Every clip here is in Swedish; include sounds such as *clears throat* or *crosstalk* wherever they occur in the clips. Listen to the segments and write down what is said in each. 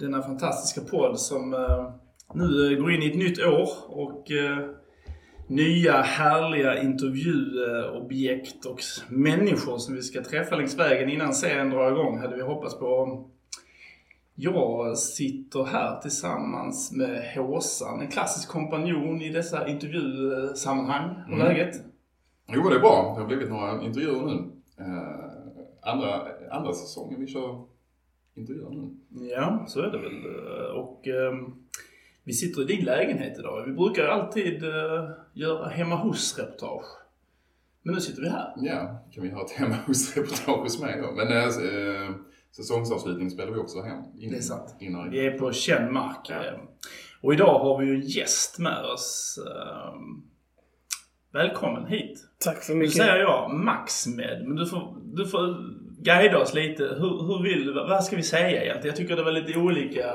Denna fantastiska podd som eh, nu går in i ett nytt år och eh, nya härliga intervjuobjekt och människor som vi ska träffa längs vägen innan serien drar igång hade vi hoppats på. Jag sitter här tillsammans med Håsan, en klassisk kompanjon i dessa intervjusammanhang. Hur Mm. läget? Jo, det är bra. Det har blivit några intervjuer nu. Eh, andra, andra säsongen vi kör intervjuer nu. Ja, så är det väl. Och ehm, vi sitter i din lägenhet idag. Vi brukar alltid eh, göra hemma hos-reportage. Men nu sitter vi här. Ja, kan vi ha ett hemma hos-reportage hos mig då. Men eh, säsongsavslutning spelar vi också hem. In, Det är sant. Innan. Vi är på känd mark. Ja. eh. Och idag har vi ju en gäst med oss. Ehm, Välkommen hit. Tack så Nu mycket. säger jag Maxmed, men du får, du får guida oss lite. Hur, hur vill? Vad ska vi säga egentligen? Jag tycker det var lite olika.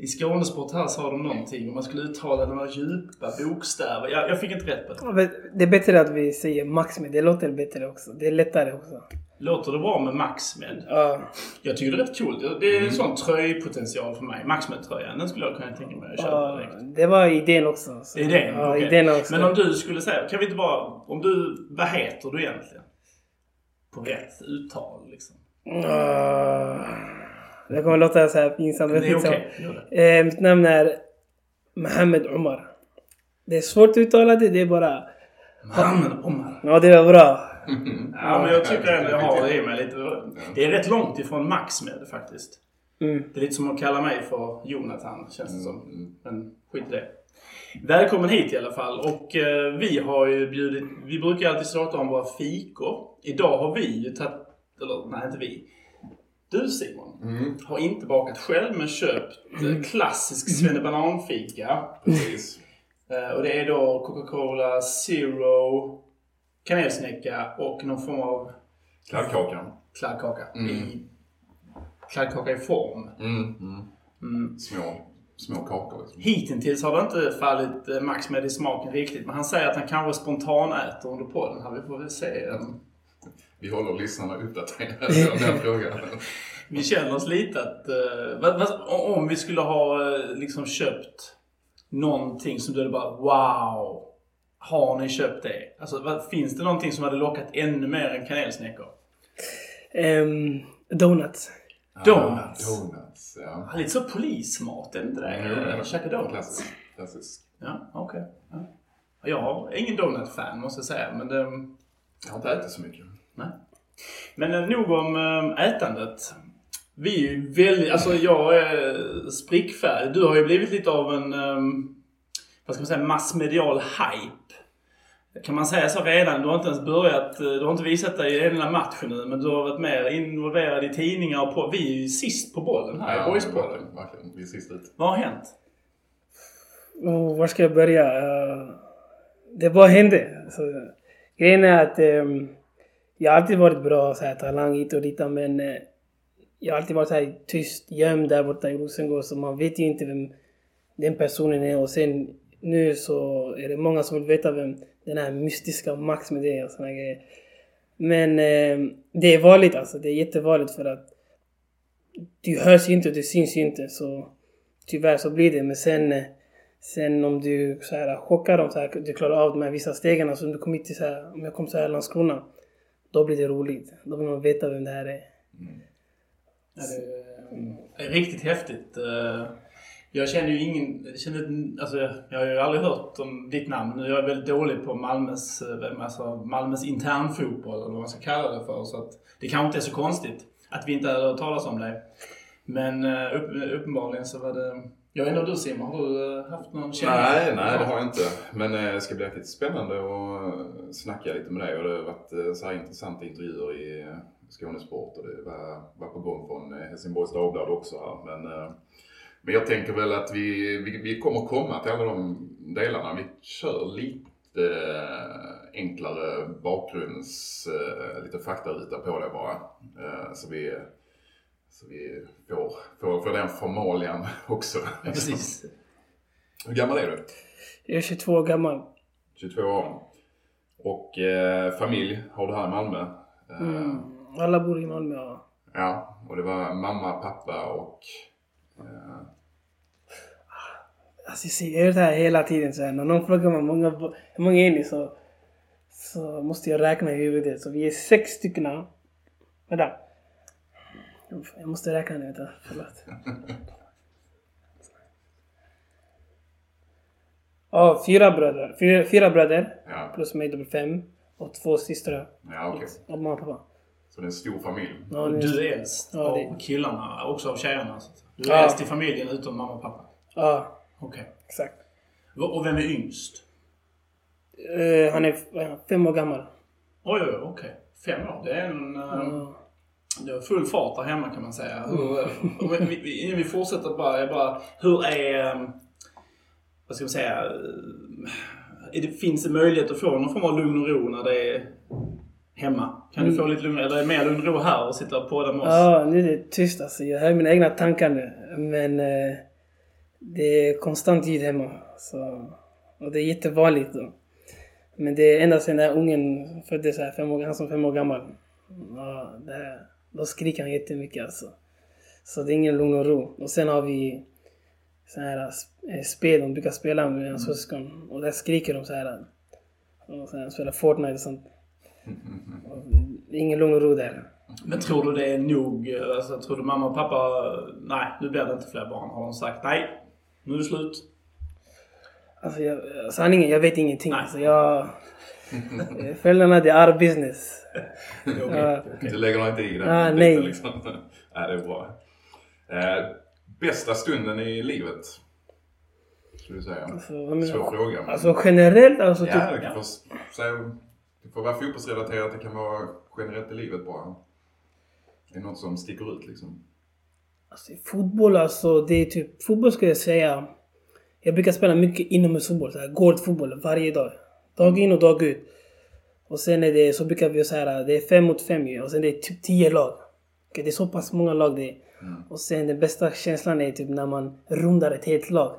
I Skånesport här sa de någonting om man skulle uttala några djupa bokstäver. Jag, jag fick inte rätt på det. Det är bättre att vi säger max med. Det låter bättre också. Det är lättare också. Låter det bra med Maxmed? Ja. Jag tycker det är rätt coolt. Det är en sån tröjpotential för mig. Maxmed-tröjan, den skulle jag kunna tänka mig att köpa ja, direkt. det var idén också. Så. Idén? Ja, okej. idén också. Men om du skulle säga, kan vi inte bara, om du, vad heter du egentligen? På rätt uttal liksom. Ah, det kommer låta så här pinsamt. Det men är skitsamma. okej, gör det. Eh, mitt namn är Mohammed Omar. Det är svårt att uttala det. Det är bara... Mannen Omar. Ja, det var bra. *laughs* Ja, men jag tycker ändå jag har det i mig lite. Det är rätt långt ifrån Max med det faktiskt. Mm. Det är lite som att kalla mig för Jonathan, känns det som. Mm. Men skit i det. Välkommen hit i alla fall. Och eh, vi har ju bjudit... Vi brukar alltid starta om våra fikor. Idag har vi ju tagit... Eller nej, inte vi. Du Simon Mm, har inte bakat själv men köpt eh, klassisk svennebananfika. precis. Eh, och det är då Coca-Cola Zero, kanelsnäcka och någon form av Kladdkakan. kladdkaka. Mm. I, kladdkaka i form. Mm, mm. Mm. Små, små kakor liksom. Hittills har det inte fallit eh, Max med i smaken riktigt. Men han säger att han kanske spontanäter under podden här. Vi får väl se. Vi håller lyssnarna uppdaterade *laughs* om den frågan. *laughs* Vi känner oss lite att... vad, vad, om vi skulle ha eh, liksom köpt någonting som du hade bara wow. Har ni köpt det? Alltså vad, finns det någonting som hade lockat ännu mer än kanelsnäckor? Ehm, donuts. Donuts. Ah, donuts, ja. Ja, Lite så polismat, är det inte det? Mm. Käka donuts. Klassisk. klassisk. Ja, okej. Ja. Jag har ingen donut-fan måste jag säga, men det... Jag har inte ätit så mycket. Nej. Men eh, nog om eh, ätandet. Vi är ju väldigt, alltså jag är sprickfärdig. Du har ju blivit lite av en, um, vad ska man säga, massmedial hype. Kan man säga så redan? Du har inte ens börjat, eh, du har inte visat dig i den enda matchen nu, men du har varit mer involverad i tidningar och på, vi är ju sist på bollen här i Boyspodden. verkligen. Vi är sist ut. Vad har hänt? Oh, var ska jag börja? Eh, det bara hände. Så, grejen är att ehm, jag har alltid varit bra så här, talang hit och dit men eh, jag har alltid varit så här, tyst, gömd där borta i Rosengård så man vet ju inte vem den personen är och sen nu så är det många som vill veta vem den här mystiska Max med det och såna grejer. Men eh, det är vanligt alltså. Det är jättevanligt för att du hörs ju inte och du syns ju inte så tyvärr så blir det. Men sen, eh, sen om du så här, chockar dem så här, du klarar av de här vissa stegen. Alltså om du kommer hit till så här, om jag kommer till Landskrona. Då blir det roligt. Då vill man veta vem det här är. Ja, det är riktigt häftigt. Eh, Jag känner ju ingen... jag Känner, alltså, jag har ju aldrig hört om ditt namn. Jag är väldigt dålig på Malmös, eh, alltså Malmös internfotboll, eller vad man ska kalla det för. Så att det kanske inte är så konstigt att vi inte har hört talas om dig. Men eh, upp, uppenbarligen så var det... Jag vet inte om du Simon, har du eh, haft någon känning? Nej, nej det har jag inte. Men eh, det ska bli riktigt spännande att snacka lite med dig. Och det har varit eh, så här intressanta intervjuer i Skånesport och det var, var på gång från Helsingborgs Dagblad också här. Men, men jag tänker väl att vi, vi, vi kommer komma till alla de delarna. Vi kör lite enklare bakgrunds, lite faktaruta på det bara. Så vi, så vi får, får, får den formalian också. Ja, precis. Hur gammal är du? Jag är 22 år gammal. 22 år. Och eh, familj har du här i Malmö. Eh, Mm. Alla bor i Malmö. Ja. Ja, och det var mamma, pappa och... Eh, Alltså jag gör det här hela tiden. Så här, när någon frågar mig många, hur många är ni så, så måste jag räkna i huvudet. Så vi är sex stycken. Vänta. Jag måste räkna nu. Vänta. Förlåt. Ja, fyra bröder. Fyra, fyra bröder. ja, Plus mig, då blir fem. Och två systrar. ja okej. Och mamma och pappa. Så det är en stor familj. Ja, det- du är äldst Ja, det- av killarna, också av tjejerna. Du är Ja. äldst i familjen utom mamma och pappa. Ja, Okej. exakt. Och vem är yngst? Eh, han är f- fem år gammal. Oj, oj, oj, okej. Fem år. Det är en... eh, Ja. Det är full fart där hemma kan man säga. Hur, *laughs* och vi, innan vi fortsätter bara, jag bara, hur är, eh, vad ska man säga, eh, är det, finns det möjlighet att få någon form av lugn och ro när det är hemma? Kan du få lite lugn, eller mer lugn och ro här och sitta och podda med oss? Ja, nu är det tyst alltså. Jag hör mina egna tankar nu. Men eh, det är konstant ljud hemma. Så, och det är jättevanligt då. Men det är ända sedan den här ungen föddes, så här, fem år, han som är fem år gammal. Ja, det här, då skriker han jättemycket alltså. Så det är ingen lugn och ro. Och sen har vi så här eh, spel de brukar spela med mina syskon. Och där skriker de så här. Och sen spelar Fortnite och sånt. *laughs* Och ingen lugn och ro där. Men tror du det är nog, eh, alltså tror du mamma och pappa, nej nu blir det inte fler barn. Har de sagt nej, nu är det slut? Alltså jag, sanningen, jag vet ingenting. Nej. Alltså jag, eh, *laughs* föräldrarna, det är business. *laughs* Ja. Du lägger nog inte i den Ah, biten, nej. Liksom. *laughs* nej, det är bra. Eh, bästa stunden i livet? Skulle du säga. Alltså, menar Svår fråga. men- Alltså generellt, alltså ja, typ, du kan få s- säga, det får vara fotbollsrelaterat, det kan vara generellt i livet bara. Det är något som sticker ut liksom. alltså, fotboll alltså, det är typ, fotboll skulle jag säga. Jag brukar spela mycket inomhusfotboll, gårdfotboll varje dag. Dag in och dag ut. Och sen är det, så brukar vi säga det är fem mot fem ju. Och sen det är typ tio lag. Okej, det är så pass många lag det är. Och sen den bästa känslan är typ när man rundar ett helt lag.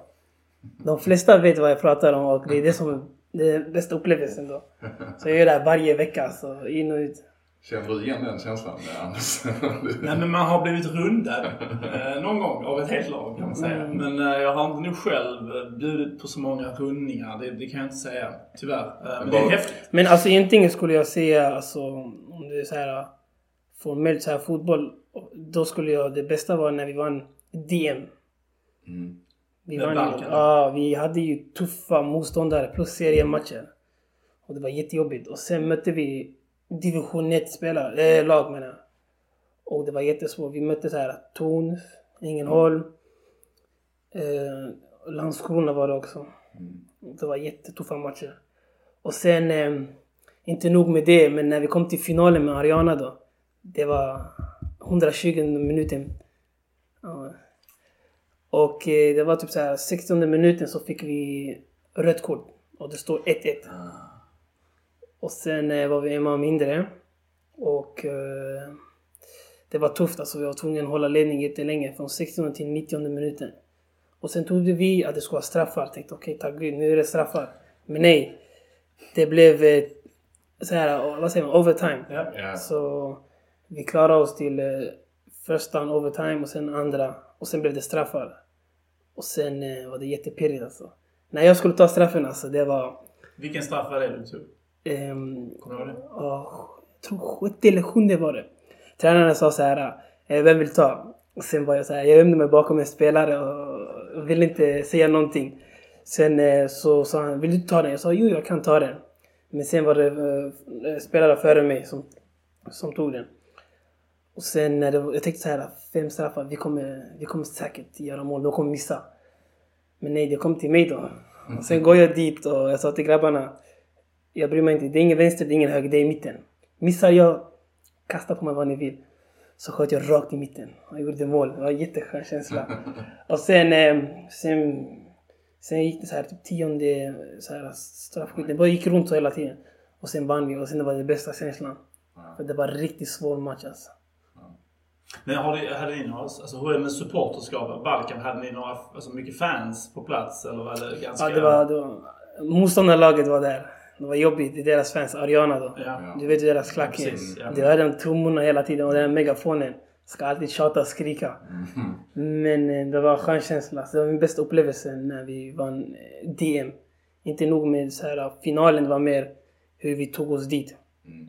De flesta vet vad jag pratar om och det är det som är den bästa upplevelsen då. Så jag gör det här varje vecka, så in och ut. Känner du igen den känslan Anders? *laughs* Nej men man har blivit rundad eh, någon gång av ett helt lag kan man säga. Mm. Men eh, jag har inte nog själv eh, bjudit på så många rundningar. Det, det kan jag inte säga. Tyvärr. Eh, men det är häftigt. Men alltså egentligen skulle jag säga, alltså om det är så här formellt så här fotboll, då skulle jag, det bästa var när vi vann DM. Mm. Vi Med vann ju, ja, vi hade ju tuffa motståndare plus seriematcher. Och det var jättejobbigt. Och sen mötte vi division 1-spelare, äh, lag menar jag. Och det var jättesvårt. Vi mötte så här Torn, Ängelholm, eh, Landskrona var det också. Det var jättetuffa matcher. Och sen, eh, inte nog med det, men när vi kom till finalen med Ariana då. Det var 120 minuter. Ja. Och eh, det var typ så här 60 minuten så fick vi rött kort. Och det står 1-1. Och sen eh, var vi en man mindre. Och eh, det var tufft alltså. Vi var tvungna att hålla ledning jättelänge. Från 60 till 90 minuten. Och sen trodde vi att det skulle vara straffar. Tänkte okej, tack gud, nu är det straffar. Men nej. Det blev eh, så här, vad säger man, overtime. Ja. Så vi klarade oss till eh, första overtime och sen andra. Och sen blev det straffar. Och sen eh, var det jättepirrigt alltså. När jag skulle ta straffen alltså, det var... Vilken straff var det du tog? Ehm, Kommer du ihåg det? ja, jag tror sjätte eller sjunde var det. Tränaren sa så här, eh, vem vill ta? Och sen var jag så här, jag gömde mig bakom en spelare och ville inte säga någonting. Sen eh, så sa han, vill du ta den? Jag sa, jo jag kan ta den. Men sen var det eh, spelare före mig som, som tog den. Och sen när det, jag tänkte så här, fem straffar, vi kommer, vi kommer säkert göra mål, de kommer missa. Men nej, det kom till mig då. Och *laughs* sen går jag dit och jag sa till grabbarna, jag bryr mig inte, det är ingen vänster, det är ingen höger, det är i mitten. Missar jag, kasta på mig vad ni vill. Så sköt jag rakt i mitten. Jag gjorde mål. Det var en jätteskön känsla. *laughs* och sen, eh, sen, sen gick det så här typ tionde så här, straffskytt. Det bara gick runt så hela tiden. Och sen vann vi och sen det var det bästa känslan. För det var en riktigt svår match alltså. Men har ni, hade ni några, alltså hur är det med supporterskap? Balkan, hade ni några, alltså mycket fans på plats eller var det ganska... Ja, det var, det var, motståndarlaget var där. Det var jobbigt. Är deras fans, Ariana då. Ja. Du vet hur deras klack ja. Det var den trummorna hela tiden och den megafonen. Ska alltid tjata och skrika. Mm. Men eh, det var en skön känsla. Så det var min bästa upplevelse när vi vann eh, DM. Inte nog med så här, finalen, det var mer hur vi tog oss dit. Mm.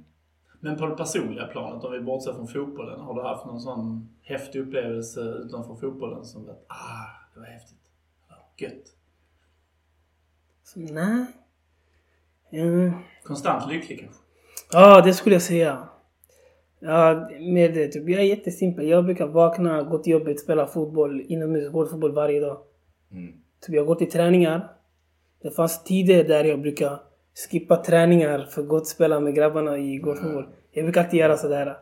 Men på det personliga planet, om vi bortser från fotbollen, har du haft någon sån häftig upplevelse utanför fotbollen som att ah, det var häftigt. Gött. Så, nej. Mm. Konstant lycklig kanske? Ja, det skulle jag säga. Ja, med det. Typ, jag är jättesimpel. Jag brukar vakna, gå till jobbet, spela fotboll, inomhus, gå till fotboll varje dag. Mm. Typ, jag går till träningar. Det fanns tider där jag brukar skippa träningar för att gå och spela med grabbarna i gårdfotboll. Jag brukar alltid göra sådär.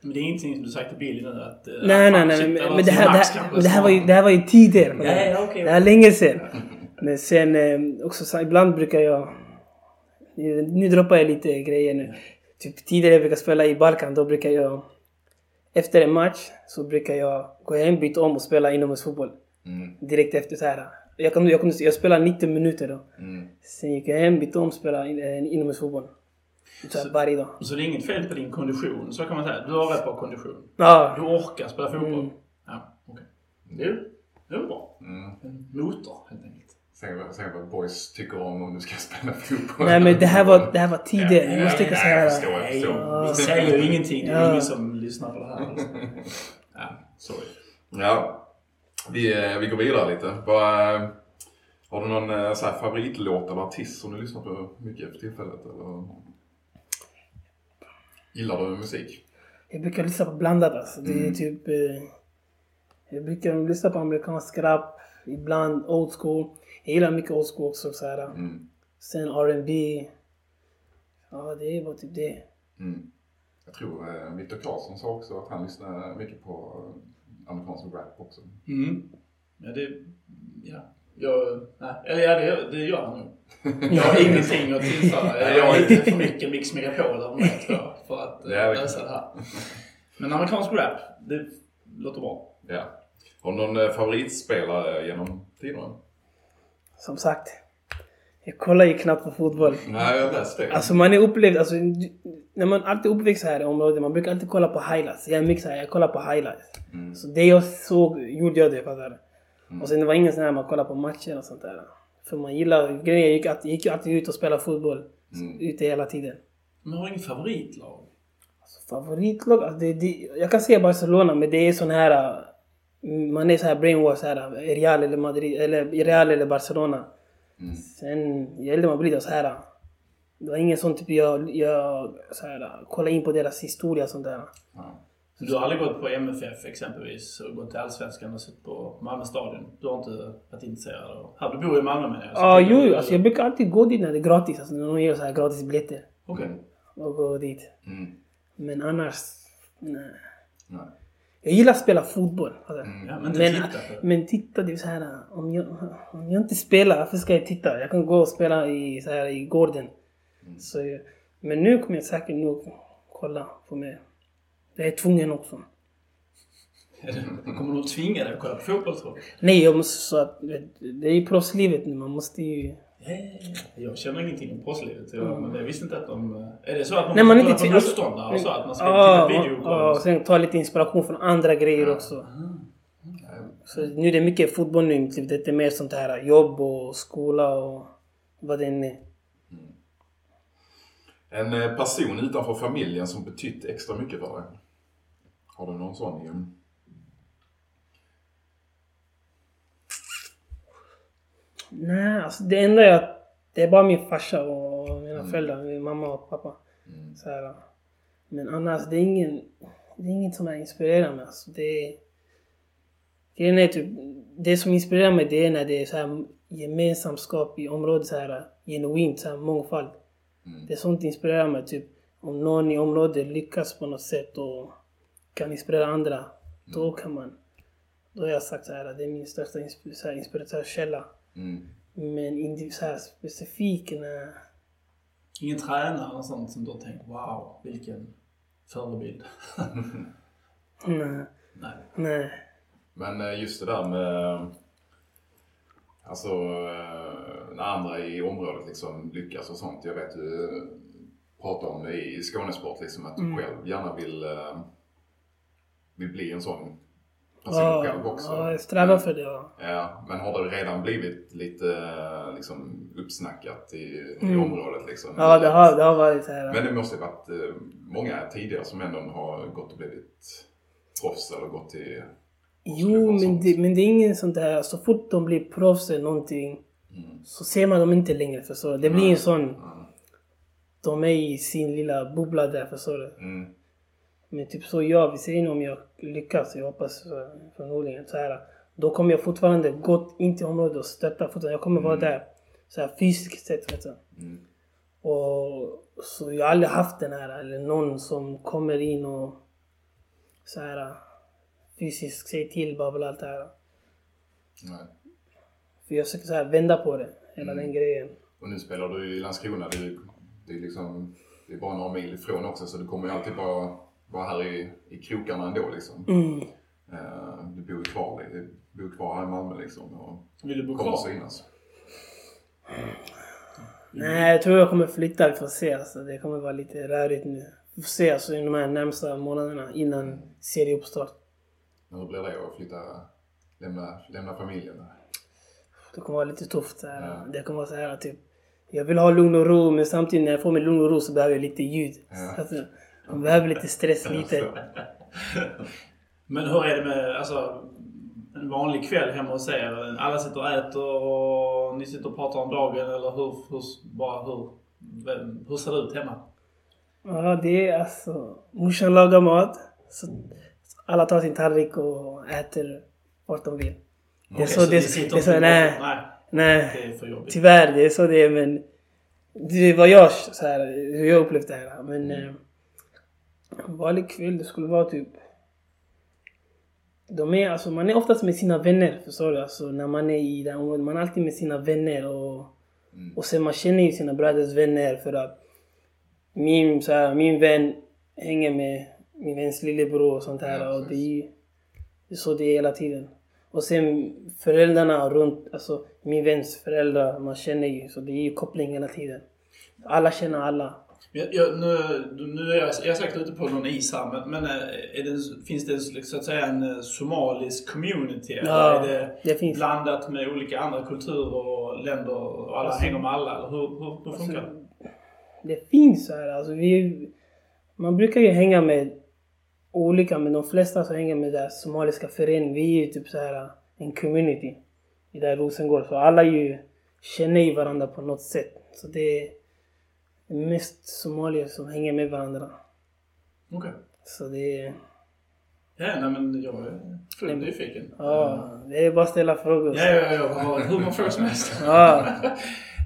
Men det är ingenting som du sagt till Billy nu att... eh, Nej, nej, nej. Men, men det, här, det, här, det, här var ju, det här var ju tider. Ja, okej. Det här är länge sedan. *laughs* Men sen eh, också så, ibland brukar jag... Nu droppar jag lite grejer nu. Typ tidigare jag brukar spela i Balkan, då brukar jag... Efter en match så brukar jag gå hem, byta om och spela inomhusfotboll. Mm. Direkt efter så här. Jag, kunde, jag, kunde, jag spelade 90 minuter då. Mm. Sen gick jag hem, bytte om och spelade eh, inomhusfotboll. Så här, varje dag. Så det är inget fel på din kondition, så kan man säga. Du har rätt bra kondition. Ja. Du orkar spela fotboll. Mm. Ja, okej. Det det är bra. Mm. En motor, helt enkelt. Se, vad- se vad boys tycker om om du ska *laughs* spela fotboll. Nej men det här var, det här var tider. Ja, Jag måste tänka så ja, jag här. förstår, jag Nej, förstår. vi säger ju ingenting. Det är Ja. ingen som lyssnar på det här. Alltså. *laughs* Ja, sorry. Ja, vi, eh, vi går vidare lite. Vad, eh, har du någon eh, så här, favoritlåt eller artist som du lyssnar på mycket för tillfället? Eller? Gillar du musik? Jag brukar lyssna på blandat alltså. Det är Mm. typ... Eh, jag brukar lyssna på amerikansk rap. Ibland old school. Jag gillar mycket old school också. Så här. Mm. Sen R&B. Ja, det var typ det. Mm. Jag tror eh, Viktor Claesson sa också att han lyssnar mycket på eh, amerikansk rap också. Mm. Ja, det... Ja. Jag, nej, eller ja, det, det gör han nog. *laughs* Jag har ingenting att tillföra. Jag har lite för mycket Mix Megapol över mig tror jag, för att eh, lösa det här. Men amerikansk rap, det låter bra. Ja. Har du någon eh, favoritspelare genom tiderna? Som sagt. Jag kollar ju knappt på fotboll. Nej, jag läste det. Alltså man är upplevd, alltså när man alltid uppväxt här i området, man brukar alltid kolla på highlights. Jag är mycket så här, jag kollar på highlights. Mm. Så det jag såg gjorde jag det, fattar du? Och sen det var ingen sån här man kollar på matcher och sånt där. För man gillar, grejen jag gick, alltid, gick ju alltid ut och spelade fotboll. Mm. Ute hela tiden. Men har du inget favoritlag? Alltså, favoritlag? Alltså, det, det, jag kan säga Barcelona, men det är sån här... Man är så här brainwash här. äh, Real eller Madrid, eller Real eller Barcelona. Mm. Sen, ju äldre man blir då så här. Det var ingen sån typ jag, jag så här, kollade in på deras historia och sånt där. Ja. Så du har aldrig gått på MFF exempelvis och gått till Allsvenskan och sett på Malmö stadion? Du har inte varit intresserad av... Här, du bor i Malmö menar jag. Ja, tänker jo, du- alltså jag brukar alltid gå dit när det är gratis. Alltså när de ger så här gratis biljetter. Okej. Och gå dit. Mm. Men annars, nej. Nej. Jag gillar att spela fotboll. Alltså. Ja, men Men, titta men titta, det är så här, om jag, om jag inte spelar, varför ska jag titta? Jag kan gå och spela i, så här, i gården. Mm. Så, men nu kommer jag säkert nog kolla på mig. Jag är tvungen också. Kommer de tvinga dig att kolla på fotboll tror? Nej, jag måste så att, det är ju proffslivet nu. Man måste ju... Ja, Jag känner ingenting om proffslivet. Jag, men jag visste inte att de... Är det så att man Nej, man inte på motståndare och så? Att man ska Ja, titta ja, videokoll? ja, och sen ta lite inspiration från andra grejer också. Så nu är det mycket fotboll nu i mitt liv. Det är mer sånt här jobb och skola och vad det än är. En eh, person utanför familjen som betytt extra mycket för dig? Har du någon sån? i- Nej, alltså det enda att det är bara min farsa och mina föräldrar, min mamma och pappa. Mm. Så här, men annars, det är ingen, det är inget som inspirerar mig. Alltså, det grejen är typ, det som inspirerar mig det är när det är så här gemensamskap i området, så här, genuint, så här, mångfald. Mm. Det är sånt som inspirerar mig. Typ, om någon i området lyckas på något sätt och kan inspirera andra, då kan man. Då har jag sagt så här, det är min största inspirationskälla. Mm. Men indi- så här specifik, nej. Ingen tränare och sånt som du har tänkt wow, vilken förebild? *laughs* Nej. Nej. nej. Men eh, just det där med Alltså eh, när andra i området liksom lyckas och sånt. Jag vet du eh, pratar om i Skånesport liksom att du Mm. själv gärna vill vill bli en sån person Ja, själv också. ja, jag strävar för det. Ja. Ja, men har det redan blivit lite liksom, uppsnackat i, i Mm. området? Liksom? Ja, det har, det har varit så här. Men det måste ju varit eh, många tidigare som ändå har gått och blivit proffs eller gått till... Jo, men det, men det är ingen sånt där. Så fort de blir proffs eller någonting Mm. så ser man dem inte längre. Förstår du? Det blir en sån... Mm. De är i sin lilla bubbla där, förstår du? Mm. Men typ så jag, vi säger om jag lyckas, jag hoppas eh, förmodligen så här. Då kommer jag fortfarande gå in till området och stötta fortfarande. Jag kommer vara där. Så här fysiskt sett vet du. Mm. Och så jag har aldrig haft den här, eller någon som kommer in och så här fysiskt säger till, bara bla, allt det här. Nej. För jag försöker så här vända på det, hela Mm. den grejen. Och nu spelar du i Landskrona. Det är, det är, liksom, det är bara några mil ifrån också så du kommer ju alltid bara vara här i, i krokarna ändå liksom. Mm. Eh, du bor kvar, du bor kvar här i Malmö liksom och Vill du bo kvar? synas. Nej, jag tror jag kommer flytta. Vi får se. Alltså. Det kommer vara lite rörigt nu. Vi får se alltså, i de här närmsta månaderna innan serieuppstart. Men hur blir det att flytta, lämna, lämna familjen? Det kommer vara lite tufft. Ja. Det kommer vara så här typ. Jag vill ha lugn och ro men samtidigt när jag får min lugn och ro så behöver jag lite ljud. Ja. Alltså, man behöver lite stress lite. Men hur är det med alltså, en vanlig kväll hemma hos er? Alla sitter och äter och ni sitter och pratar om dagen eller hur, hur, bara hur, hur ser det ut hemma? Ja, det är alltså... Morsan lagar mat. Så alla tar sin tallrik och äter vart de vill. Det är Okej, så, det, ni sitter det är så, nej, nej. nej. Det är. Tyvärr, det är så det är men... Det var jag, så här, hur jag upplevt det här. Men... Eh, en vanlig kväll, det skulle vara typ... De är, alltså, man är oftast med sina vänner, förstår du? Alltså, när man är i det här området. Man är alltid med sina vänner och... Mm. Och sen man känner ju sina bröders vänner för att... Min, så här, min vän hänger med min väns lillebror och sånt här. Ja, och det är ju... Det är så det är hela tiden. Och sen föräldrarna runt, alltså min väns föräldrar, man känner ju. Så det är ju koppling hela tiden. Alla känner alla. Jag, jag, nu, nu är jag, jag är säkert ute på någon is här, men, men eh, det, finns det så att säga en eh, somalisk community? Eller Ja, är det, det finns. blandat med olika andra kulturer och länder och alla Alltså- hänger med alla? Eller hur, hur, hur funkar det? Det finns så här, alltså vi... Man brukar ju hänga med olika, men de flesta som hänger med den somaliska föreningen, vi är ju typ så här en community i där Rosengård. Så alla ju känner ju varandra på något sätt. Så det mest somalier som hänger med varandra. Okej. Så det är... Ja, nej, men jag är fullt nyfiken. Ja, det är bara att ställa frågor. Ja, ja, ja. Hur många frågor som helst. *laughs* Ja.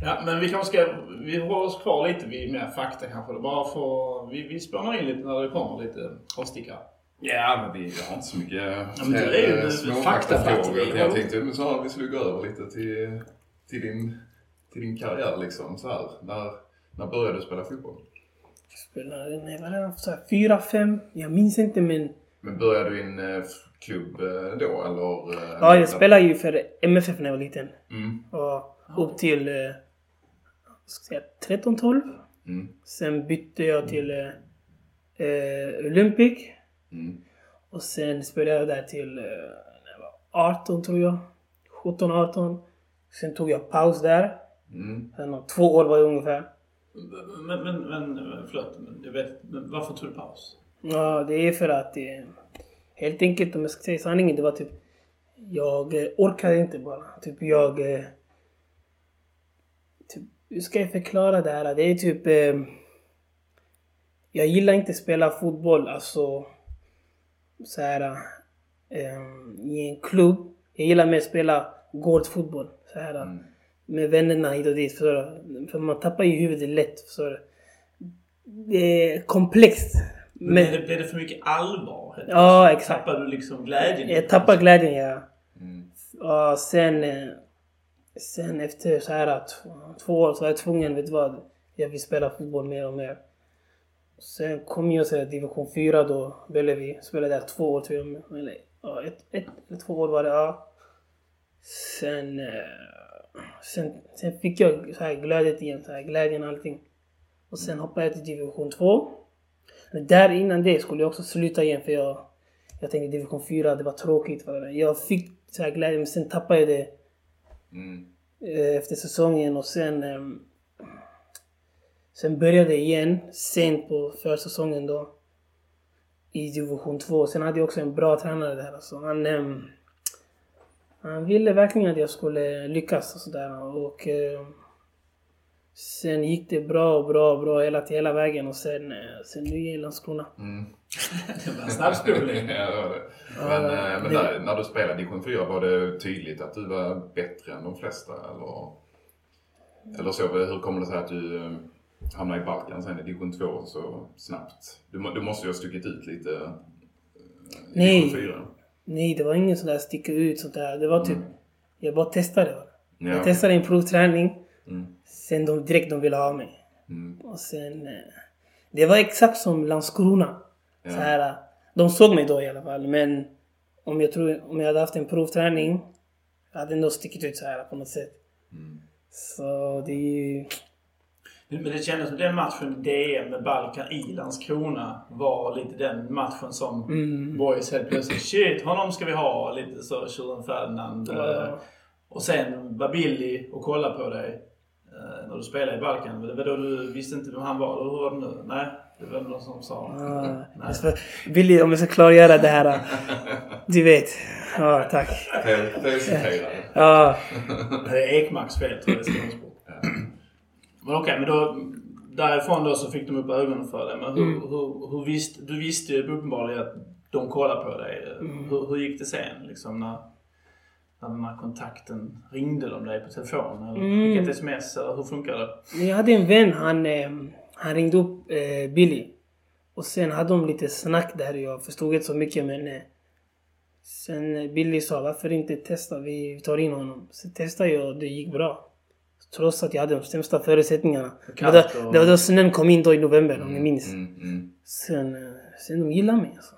Ja, men vi kanske ska... Vi håller oss kvar lite vid mer fakta kanske. Bara för... Vi, vi spånar in lite när det kommer lite avstickare. Ja, men vi har inte så mycket men du är ju eh, en små faktafattig. faktafrågor. Jag tänkte men så här, vi skulle gå över lite till, till, din, till din karriär liksom. Så här, när, när började du spela fotboll? Spelade, nej vad är det? Så här, Fyra, fem? Jag minns inte men... Men började du i en eh, klubb eh, då eller? eh, Ja, jag spelade ju för MFF när jag var liten. Mm, Och upp till... Eh, ska jag säga 13-12. mm, Sen bytte jag till eh, eh, Olympic. mm. Och sen spelade jag där till eh, när jag var 18 tror jag. 17-18. Sen tog jag paus där. Mm. Sen, två år var det ungefär. Men, men, men förlåt. Men jag vet, men varför tog du paus? Ja, det är för att eh, helt enkelt om jag ska säga sanningen, det var typ jag eh, orkade inte bara. Typ jag... Eh, typ, hur ska jag förklara det här? Det är typ... Jag gillar inte att spela fotboll, alltså så här i en klubb. Jag gillar mer att spela gårdsfotboll. Så här, Mm. Med vännerna hit och dit. Du? För man tappar ju huvudet lätt. Du? Det är komplext. Men Men, blev, det, blev det för mycket allvar? helt Ja, exakt. Tappade du liksom glädjen? jag tappar glädjen, ja. Mm. Och sen, eh, sen efter så här två, två år så var jag tvungen, vet du vad? Jag vill spela fotboll mer och mer. Sen kom jag till division 4 då, Bellevue. Spelade där två år tror jag. Eller ja, ett, ett två år var det, ja. Sen, eh, sen, sen fick jag så här glädjen igen, så här glädjen och allting. Och sen hoppade jag till division 2. Men där innan det skulle jag också sluta igen för jag, Jag tänkte division 4, det var tråkigt. Jag fick så här glädje, men sen tappade jag det Mm. eh, efter säsongen och sen... ehm, sen började jag igen, sent på försäsongen då. I division 2. Sen hade jag också en bra tränare där. Alltså. Han, ehm, han ville verkligen att jag skulle lyckas och sådär. Och ehm, sen gick det bra och bra och bra hela, hela vägen och sen, eh, sen nu är jag i Landskrona. Mm. *laughs* Det var en snabbspolning. *laughs* ja, det var det. Men, eh, men det- där, när du spelade division 4, var det tydligt att du var bättre än de flesta? Eller, eller så, hur kommer det sig att du eh, hamnade i Balkan sen i division 2 så snabbt? Du, du måste ju ha stuckit ut lite eh, i Nej. division 4. Nej, det var ingen sån där sticka ut sånt där. Det var typ... Jag bara testade. Ja. Jag testade en provträning. Mm. Sen de, direkt de ville ha mig. Mm. Och sen... eh, Det var exakt som Landskrona. Ja. Så här, eh, de såg mig då i alla fall. Men om jag, tror, om jag hade haft en provträning. Jag hade ändå stickit ut så här på något sätt. Mm. Så det är ju... Men det kändes som den matchen i DM med Balkan i Landskrona var lite den matchen som Mm. boys helt plötsligt Shit, honom ska vi ha. Lite så Tjuren Ferdinand. Ja. eh, Och sen var Billy och kolla på dig eh, när du spelade i Balkan. Det var då du visste inte vem han var. Eller hur var det nu? Nej, det var någon som sa. Nej. jag ska- Billy, om jag ska klargöra det här. Du vet. Ja, tack. Ja, Det är Ekmarks fel tror jag. Men okej, men då... Därifrån då så fick de upp ögonen för dig. Men hur, Mm. hur, hur visste... Du visste ju uppenbarligen att de kollade på dig. Mm. Hur, hur gick det sen? Liksom när, när den här kontakten... Ringde de dig på telefon? Eller Mm. skickade ett sms? Eller hur funkar det? Jag hade en vän, han, eh, han ringde upp eh, Billy. Och sen hade de lite snack där. Jag förstod inte så mycket men... Eh, sen Billy sa varför inte testa, vi tar in honom. Så testade jag och det gick bra. Trots att jag hade de sämsta förutsättningarna. Det var, Kallt då, och- det var då snön kom in då i november om ni minns. Mm. Mm. Sen, eh, sen de gillade mig alltså.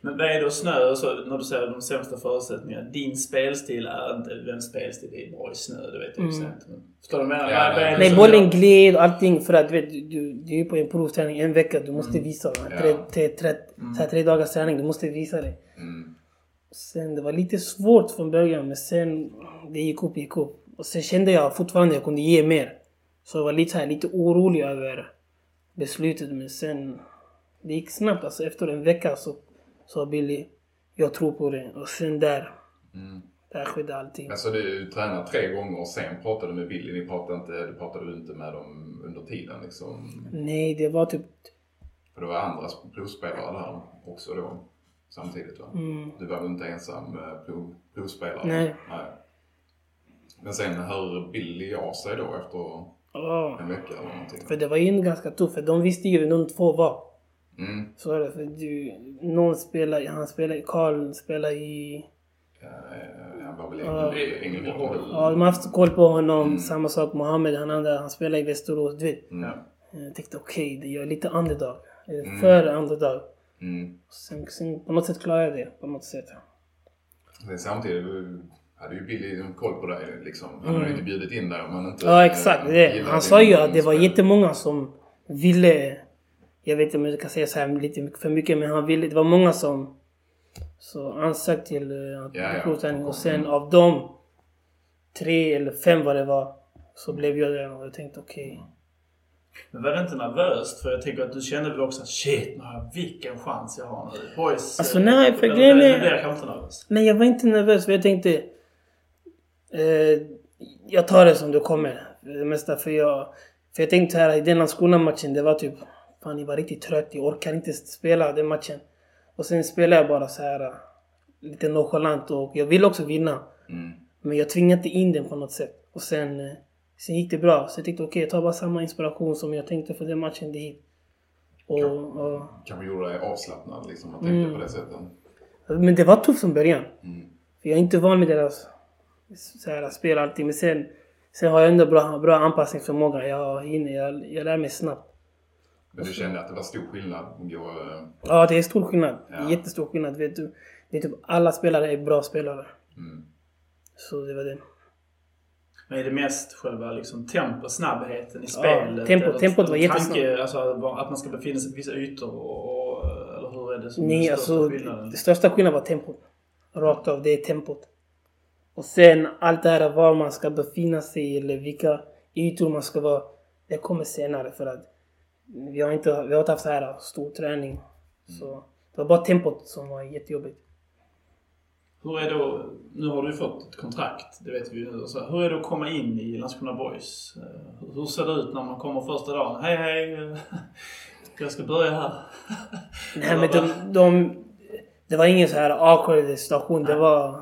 Men vad är då snö och så, när du säger de sämsta förutsättningarna? Din spelstil är inte vems spelstil det är bra i snö, det vet jag Mm. Förstår du vad jag menar? Nej, bollen gled och allting för att du vet, du, du, är på en provträning en vecka. Du måste visa. Ja. Tre, tre, tre, så här, tre dagars träning, du måste visa det. Mm. Sen det var lite svårt från början men sen det gick upp, gick upp. Och sen kände jag fortfarande att jag kunde ge mer. Så jag var lite, här, lite orolig över beslutet men sen det gick snabbt. Alltså efter en vecka så sa Billy jag tror på det. Och sen där, Mm. där skedde allting. Men så du tränade tre gånger och sen pratade du med Billy. Ni pratade inte, du pratade inte med dem under tiden liksom? Nej, det var typ... För det var andra provspelare där också då samtidigt va? Mm, Du var väl inte ensam eh, prov, provspelare? Nej. Men sen hör Billy av sig då efter ja. en vecka eller någonting? För det var ju ganska tufft för de visste ju de två var. Mm. Så är det. För du, någon spelar, han spelar, Karl spelar i... Ja, eh, han var väl i Ängelholm? Ja, de har haft koll på honom. Mm. Samma sak Mohammed, han andra, han spelar i Västerås. Du vet. Mm. Jag tänkte okej, okay, jag är lite underdog. Mm. För underdog. Mm. Sen, sen på något sätt klarade jag det. På något sätt. Sen samtidigt hade ju Billy koll på dig liksom. Han hade ju inte bjudit in dig om han inte Mm. Ja exakt. eh, Det. Han sa ju att det var jättemånga som ville... Jag vet inte om jag kan säga så här lite för mycket men han ville... Det var många som så ansökte till uh, Ja, ja. och sen av dem tre eller fem vad det var så blev jag det och jag tänkte okej. Men var det inte nervöst? För jag tänker att du kände väl också att shit, vilken chans jag har nu. Boys. Alltså, eh, nej, för grejen är- blev jag kanske inte nervös. Nej, jag var inte nervös för jag tänkte... Eh, jag tar det som det kommer. Det mesta för jag... För jag tänkte här i den Landskrona-matchen, det var typ... Fan, jag var riktigt trött. Jag orkar inte spela den matchen. Och sen spelade jag bara så här eh, lite nonchalant och jag ville också vinna. Mm. Men jag tvingade inte in den på något sätt. Och sen, eh, sen gick det bra. Så jag tänkte okej, jag tar bara samma inspiration som jag tänkte för den matchen det hit. Och, och, Kanske gjorde dig avslappnad liksom att tänka Mm. på det sättet. men det var tufft från början. Mm. För jag är inte van med deras så här, spel alltid. Men sen, sen har jag ändå bra, bra anpassningsförmåga. Jag, hinner, jag, jag lär mig snabbt. Men du kände att det var stor skillnad gå... eh, Ja, det är stor skillnad. Det Ja. jättestor skillnad. Vet du. Det är typ alla spelare är bra spelare. Mm. Så det var det. Men är det mest själva liksom, tempo, snabbheten i spelet? tempo- eller- tempot var jättesnabbt. Alltså att man ska befinna sig på vissa ytor och, och, eller hur är det som Nej, är den största alltså skillnaden? det största skillnaden var tempot. Rakt av, det är tempot. Och sen allt det här var man ska befinna sig eller vilka ytor man ska vara. Det kommer senare för att vi har inte, vi har inte haft så här stor träning. Så det var bara tempot som var jättejobbigt. Hur är då, nu har du fått ett kontrakt, det vet vi ju nu. Så hur är det att komma in i Landskrona Boys? Eh, Hur ser det ut när man kommer första dagen? Hej hej! eh, *laughs* Jag ska börja här. Nej men de, de, det var ingen så här awkward situation. Det var,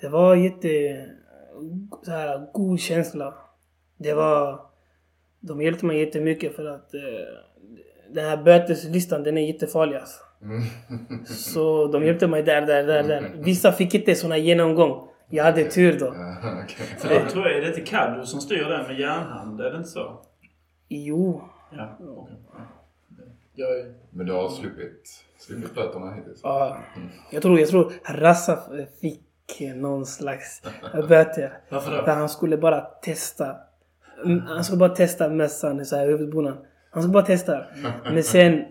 det var jätte, så här god känsla. Det var, de hjälpte mig jättemycket för att eh, den här böteslistan den är jättefarlig alltså. Så de hjälpte mig där, där, där, där. Vissa fick inte såna genomgång. Jag hade tur då. Ja, okej. För det tror jag, är det inte Kaddo som styr den med järnhand? Är det inte så? Jo. Ja, okej. Jag är... Men du har sluppit, sluppit böterna hittills? Ja, jag tror, jag tror Rassa fick någon slags *laughs* böter. Varför För då? han skulle bara testa. Mm, Han skulle bara testa så här huvudbonan. Han skulle bara testa. *laughs* Men sen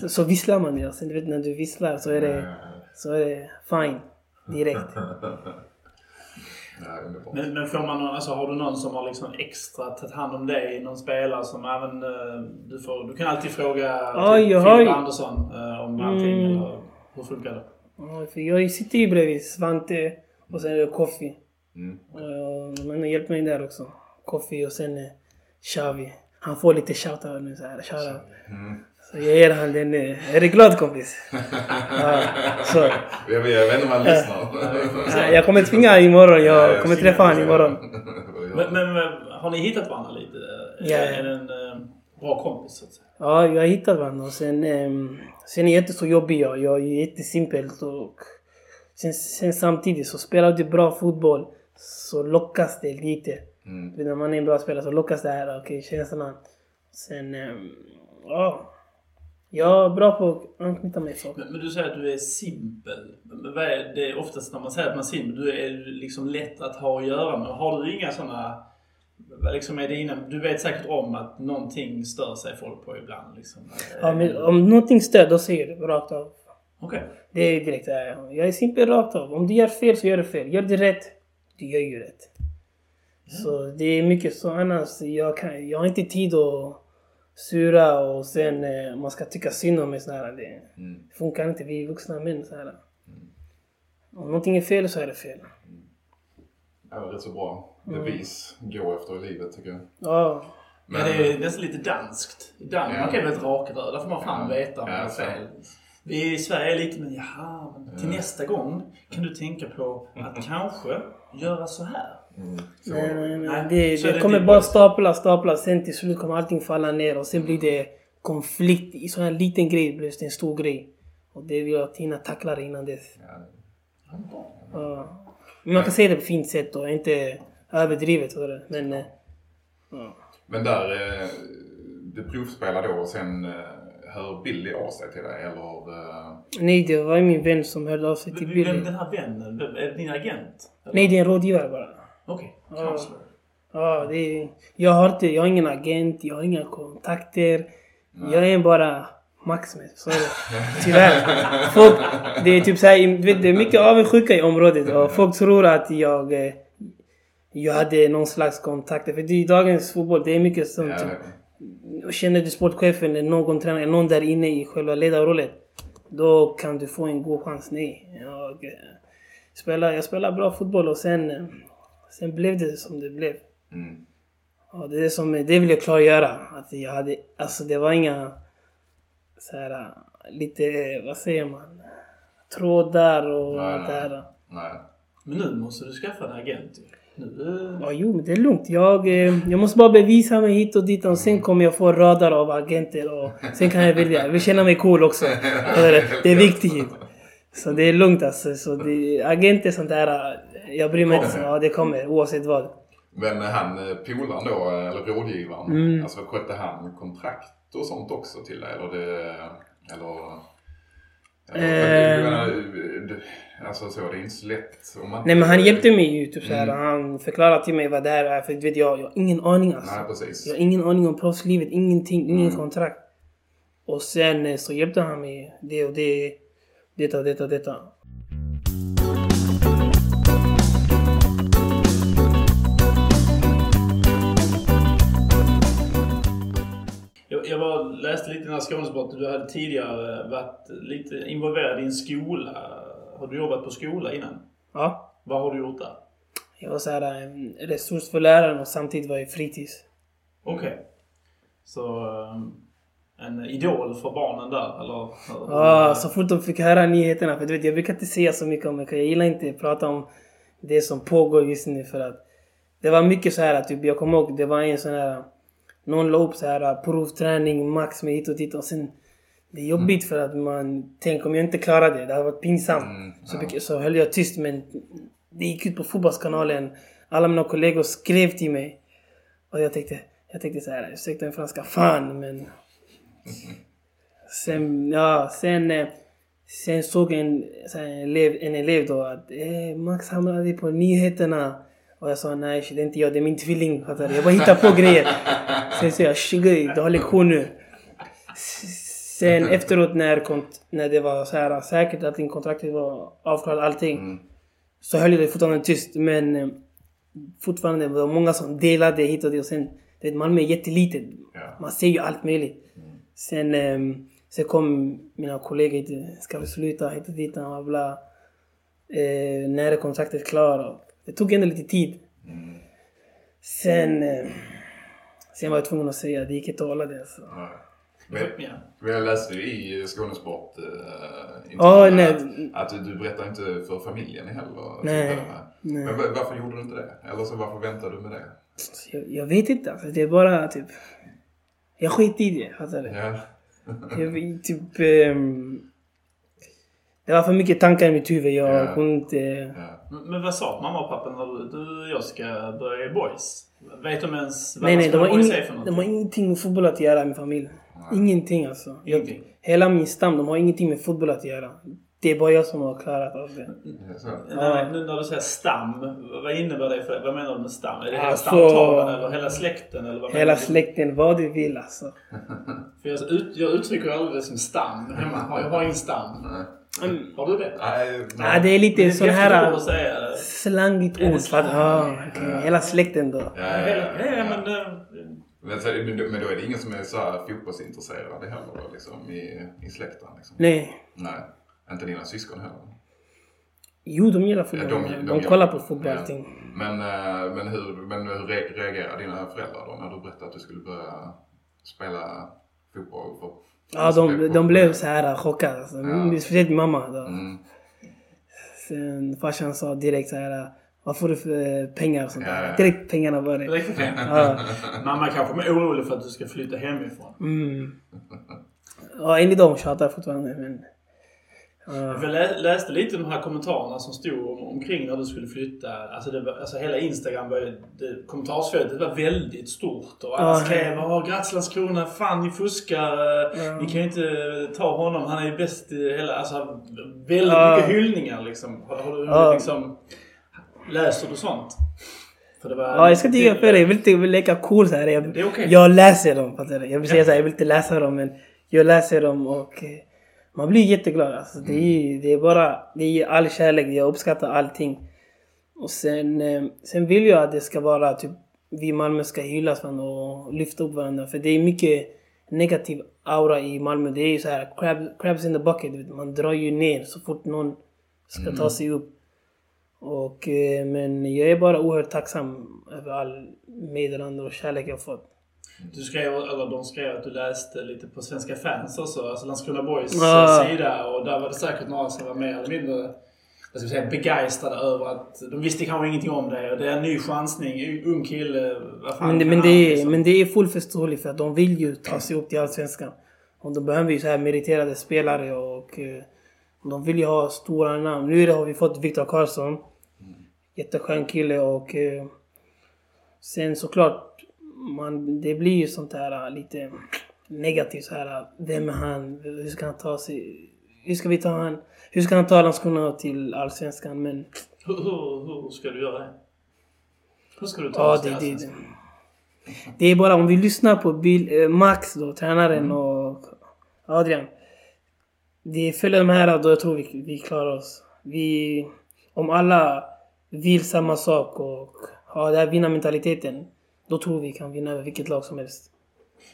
så, så visslar man ju. Sen du vet när du visslar så är det, så är det fine. Direkt. *laughs* Ja. Men, men får man någon, alltså, har du någon som har liksom extra tagit hand om dig? Någon spelare som även... eh, Du, får, du kan alltid fråga Oj, oj. Filip Andersson eh, om allting. Mm. Eller, hur funkar det? Ja, för jag sitter ju bredvid Svante och sen är det Koffi. Mm. Uh, men han hjälper mig där också. Koffi och sen eh, Xavi. Han får lite shoutout nu så här. Shoutout. Mm. Så jag ger han den. eh, Är du glad kompis? *laughs* ja, så. Jag vet, inte om han lyssnar. Ja, jag kommer tvinga honom imorgon. Jag kommer träffa honom imorgon. Men, men eh, har ni hittat varandra lite? Ja. Är det en eh, bra kompis så att säga? Ja, jag har hittat varandra. Och sen, um, sen är jag inte så jobbig jag. Jag är jättesimpelt och sen, sen samtidigt så spelar du bra fotboll så lockas det lite. Mm. När man är en bra spelare så lockas det här, okej, känslan. Sen, um, ja. Jag är bra på att anknyta med folk. Men, men du säger att du är simpel. Men vad är det oftast när man säger att man är simpel, du är liksom lätt att ha att göra med. Har du inga sådana... Liksom är dina, du vet säkert om att någonting stör sig folk på ibland. Liksom. Ja, men om någonting stör, då säger du rakt av. Okej. Det är direkt, ja, jag är simpel rakt av. Om du gör fel så gör du fel. Gör du rätt, du gör ju rätt. Så det är mycket så annars. Jag, kan, jag har inte tid att sura och sen eh, man ska tycka synd om mig. Så här. Det Mm. funkar inte. Vi är vuxna män. Så här. Om någonting är fel så är det fel. Ja, rätt så bra devis gå efter i livet tycker jag. Ja, Men det är nästan lite danskt. I Danmark Ja. är det väldigt rakröda. Där får man fan Ja. veta om Ja, det är så. fel. Vi i Sverige är lite men jaha, men till Ja. nästa gång kan du tänka på att *laughs* kanske göra så här. Mm. Så, nej, nej, nej. Det, så är det det kommer inte bara bra. stapla, stapla. Sen till slut kommer allting falla ner och sen blir det konflikt. I sån här liten grej blir det en stor grej. Och det vill jag att Tina tacklar innan dess. ja, Ja. Men man kan säga det på fint sätt och inte överdrivet. det. Men... eh, Ja. Men där, eh, du provspelar då och sen eh, hör Billy av sig till dig eller? Nej, det var min vän som hörde av sig till Vem Billy. den här vännen? Vem- Är det din agent? Eller? Nej, det är en rådgivare bara. Okej, Ja. counselor. Ja, det är, jag, har inte, jag har ingen agent, jag har inga kontakter. Jag är bara Max med. Så det. Tyvärr. Folk, det är typ såhär, du vet, det är mycket avundsjuka i området och folk tror att jag, eh, jag hade någon slags kontakter. För det, i dagens fotboll, det är mycket sånt. typ, Känner du sportchefen eller någon tränare, någon där inne i själva ledarrollen. Då kan du få en god chans. Nej. Jag, eh, spelar, jag spelar bra fotboll och sen, eh, sen blev det som det blev. mm. Ja, det, är som, det vill jag klargöra. Att jag hade, alltså det var inga så här, lite, vad säger man, trådar och Nej, allt det här. Nej. Men nu måste du skaffa en agent ju. Nu, eh, Ja, jo, men det är lugnt. Jag, eh, jag måste bara bevisa mig hit och dit och sen kommer jag få radar av agenter och sen kan jag välja. Jag vill känna mig cool också. *laughs* Det är viktigt. Så det är lugnt alltså. Så det, agenter sånt där, jag bryr mig inte. Så, ja, det kommer oavsett vad. Men han eh, polaren då, eller rådgivaren, Mm. alltså skötte han kontrakt och sånt också till dig? Eller det, eller? Eh. alltså så, det är inte så lätt om man Nej men han hjälpte mig ju. Typ, så här, Mm. Han förklarade till mig vad det här är. För vet, jag, jag har ingen aning alltså. Nej, precis. Jag har ingen aning om proffslivet. Ingenting. Ingen Mm. kontrakt. Och sen eh, så hjälpte han mig. Det och det. Detta, detta, detta. Jag, var, läste lite i den här Skånesport. Du hade tidigare varit lite involverad i en skola. Har du jobbat på skola innan? Ja. Vad har du gjort där? Jag var så här en resurs för läraren och samtidigt var jag fritids. Okej. Så um, en idol för barnen där, eller? Ja, så fort de fick höra nyheterna. För du vet, jag brukar inte säga så mycket om det. Jag gillar inte att prata om det som pågår just nu för att det var mycket så här att typ, jag kommer ihåg det var en sån här någon la upp så här provträning max med hit och dit och sen det är jobbigt för att man tänk om jag inte klarar det, det hade varit pinsamt. Mm, så, mycket- så höll jag tyst men det gick ut på fotbollskanalen. Alla mina kollegor skrev till mig. Och jag tänkte, jag tänkte så här, ursäkta min franska, fan men... *laughs* Sen, ja, sen, eh, sen såg en, så här, en, elev, en elev då att eh, Max hamnade på nyheterna. Och jag sa nej, det är inte jag, det är min tvilling. Jag bara hittar på grejer. Sen sa jag, shiggy, du har lektion nu. Sen efteråt när, när det var så här säkert att din kontraktet var avklarat allting. Mm. Så höll jag det fortfarande tyst. Men eh, fortfarande var det många som delade hit och dit. Och sen, du vet, Malmö är jättelitet. Ja. Man ser ju allt möjligt. Sen, ehm, sen kom mina kollegor hit. Ska vi sluta? Hit och dit. Bla, bla. Eh, när är kontraktet klart? Det tog ändå lite tid. Mm. Sen, eh, sen var jag tvungen att säga det gick inte att hålla det. Så. Ja. Men, Ja. men jag läste ju i Skånesport äh, Ja, nej. att du, du berättar inte för familjen heller. Nej, nej. Men va- varför gjorde du inte det? Eller så varför väntade du med det? Jag, jag vet inte. Alltså, det är bara typ... Jag skit i det. Fattar du? Ja. Jag typ... ehm, det var för mycket tankar i mitt huvud. Jag Ja. kunde inte... ja. Men, vad sa mamma och pappa när du, du jag ska börja i boys? Vet de ens vad Nej, nej. De har, boys ing, är för de någonting? har ingenting med fotboll att göra, min familj. Ingenting alltså. Jag, Ingenting. hela min stam, de har ingenting med fotboll att göra. Det är bara jag som har klarat av det. Så. Nej, nu när du säger stam, vad innebär det? För, vad menar du med stam? Är det hela Alltså- stamtavlan eller hela släkten? Eller vad Hela släkten, vad du vill alltså. För jag, ut, jag uttrycker aldrig det som stam hemma. Jag har ingen stam. Nej. Mm. Har du det? Nej, Ja, det är lite Det sån här slangigt ord. För att, slang? ah, okej. Hela släkten då. Ja, ja, Ja, ja, ja, ja. men det, Men, men, då- men då är det ingen som är så här fotbollsintresserad heller då, liksom, i, i släkten? Liksom. Nej. Nej. Inte dina syskon heller? Jo, de gillar Ja, fotboll. de- de, de gillar kollar på fotboll, ja. Men, eh, men, hur, men hur re- reagerar dina föräldrar då när du berättade att du skulle börja spela fotboll? För, Ja, de, de blev så här chockade. Alltså. Ja. Speciellt min mamma. Då. Mm. Sen farsan sa direkt så här. Vad får du för pengar och sånt Ja, där. ja. Direkt pengarna var det. Riktigt fint. Ja. *laughs* Mamma kanske är orolig för att du ska flytta hemifrån. Mm. Ja, än idag tjatar jag fortfarande. Men, Jag lä- läste lite de här kommentarerna som stod om, omkring när du skulle flytta. Alltså, det var, alltså hela Instagram, var, det, kommentarsfältet var väldigt stort. Och alla Ja, skrev Åh, grattis Landskrona, fan ni fuskar. Ja. Ni kan ju inte ta honom, han är ju bäst i hela... Alltså väldigt Ja. mycket hyllningar liksom. Har, har du Ja. liksom... Läser du sånt? Ja, jag ska inte göra för det. Jag vill inte leka cool så här. Jag, okej. jag läser dem. Jag vill säga så här, jag vill inte läsa dem men jag läser dem och eh, man blir jätteglad. Alltså, det, är, det är bara det är all kärlek. Jag uppskattar allting. Och sen, eh, sen vill jag att det ska vara typ vi i Malmö ska hyllas varandra och lyfta upp varandra. För det är mycket negativ aura i Malmö. Det är ju så här crab, crabs in the bucket. Man drar ju ner så fort någon ska ta sig upp. Och, eh, men jag är bara oerhört tacksam över all meddelande och kärlek jag fått. Du skrev, eller de skrev att du läste lite på Svenska fans också, alltså Landskrona Boys Ja. eh, sida. Och där var det säkert några som var mer eller mindre jag ska säga, begeistrade över att de visste kanske ingenting om det. Och det är en ny chansning, ung kille. Vad fan Men, det, men, det är, liksom? men det är fullt förståeligt för att de vill ju ta sig upp till Allsvenskan. Och de behöver ju så här meriterade spelare och eh, de vill ju ha stora namn. Nu har vi fått Viktor Karlsson. Jätteskön kille och eh, sen såklart, man, det blir ju sånt här eh, lite negativt så här. Vem är han? Hur ska han ta sig? Hur ska vi ta han? Hur ska han ta Landskrona till Allsvenskan? Men hur, hur, hur ska du göra det? Hur ska du ta Ja, det, det, det är bara om vi lyssnar på Bill, eh, Max då, tränaren och Adrian. Det följer de här, då jag tror vi, vi klarar oss. Vi, om alla vill samma sak och har den här vinnarmentaliteten, då tror vi kan vinna över vilket lag som helst.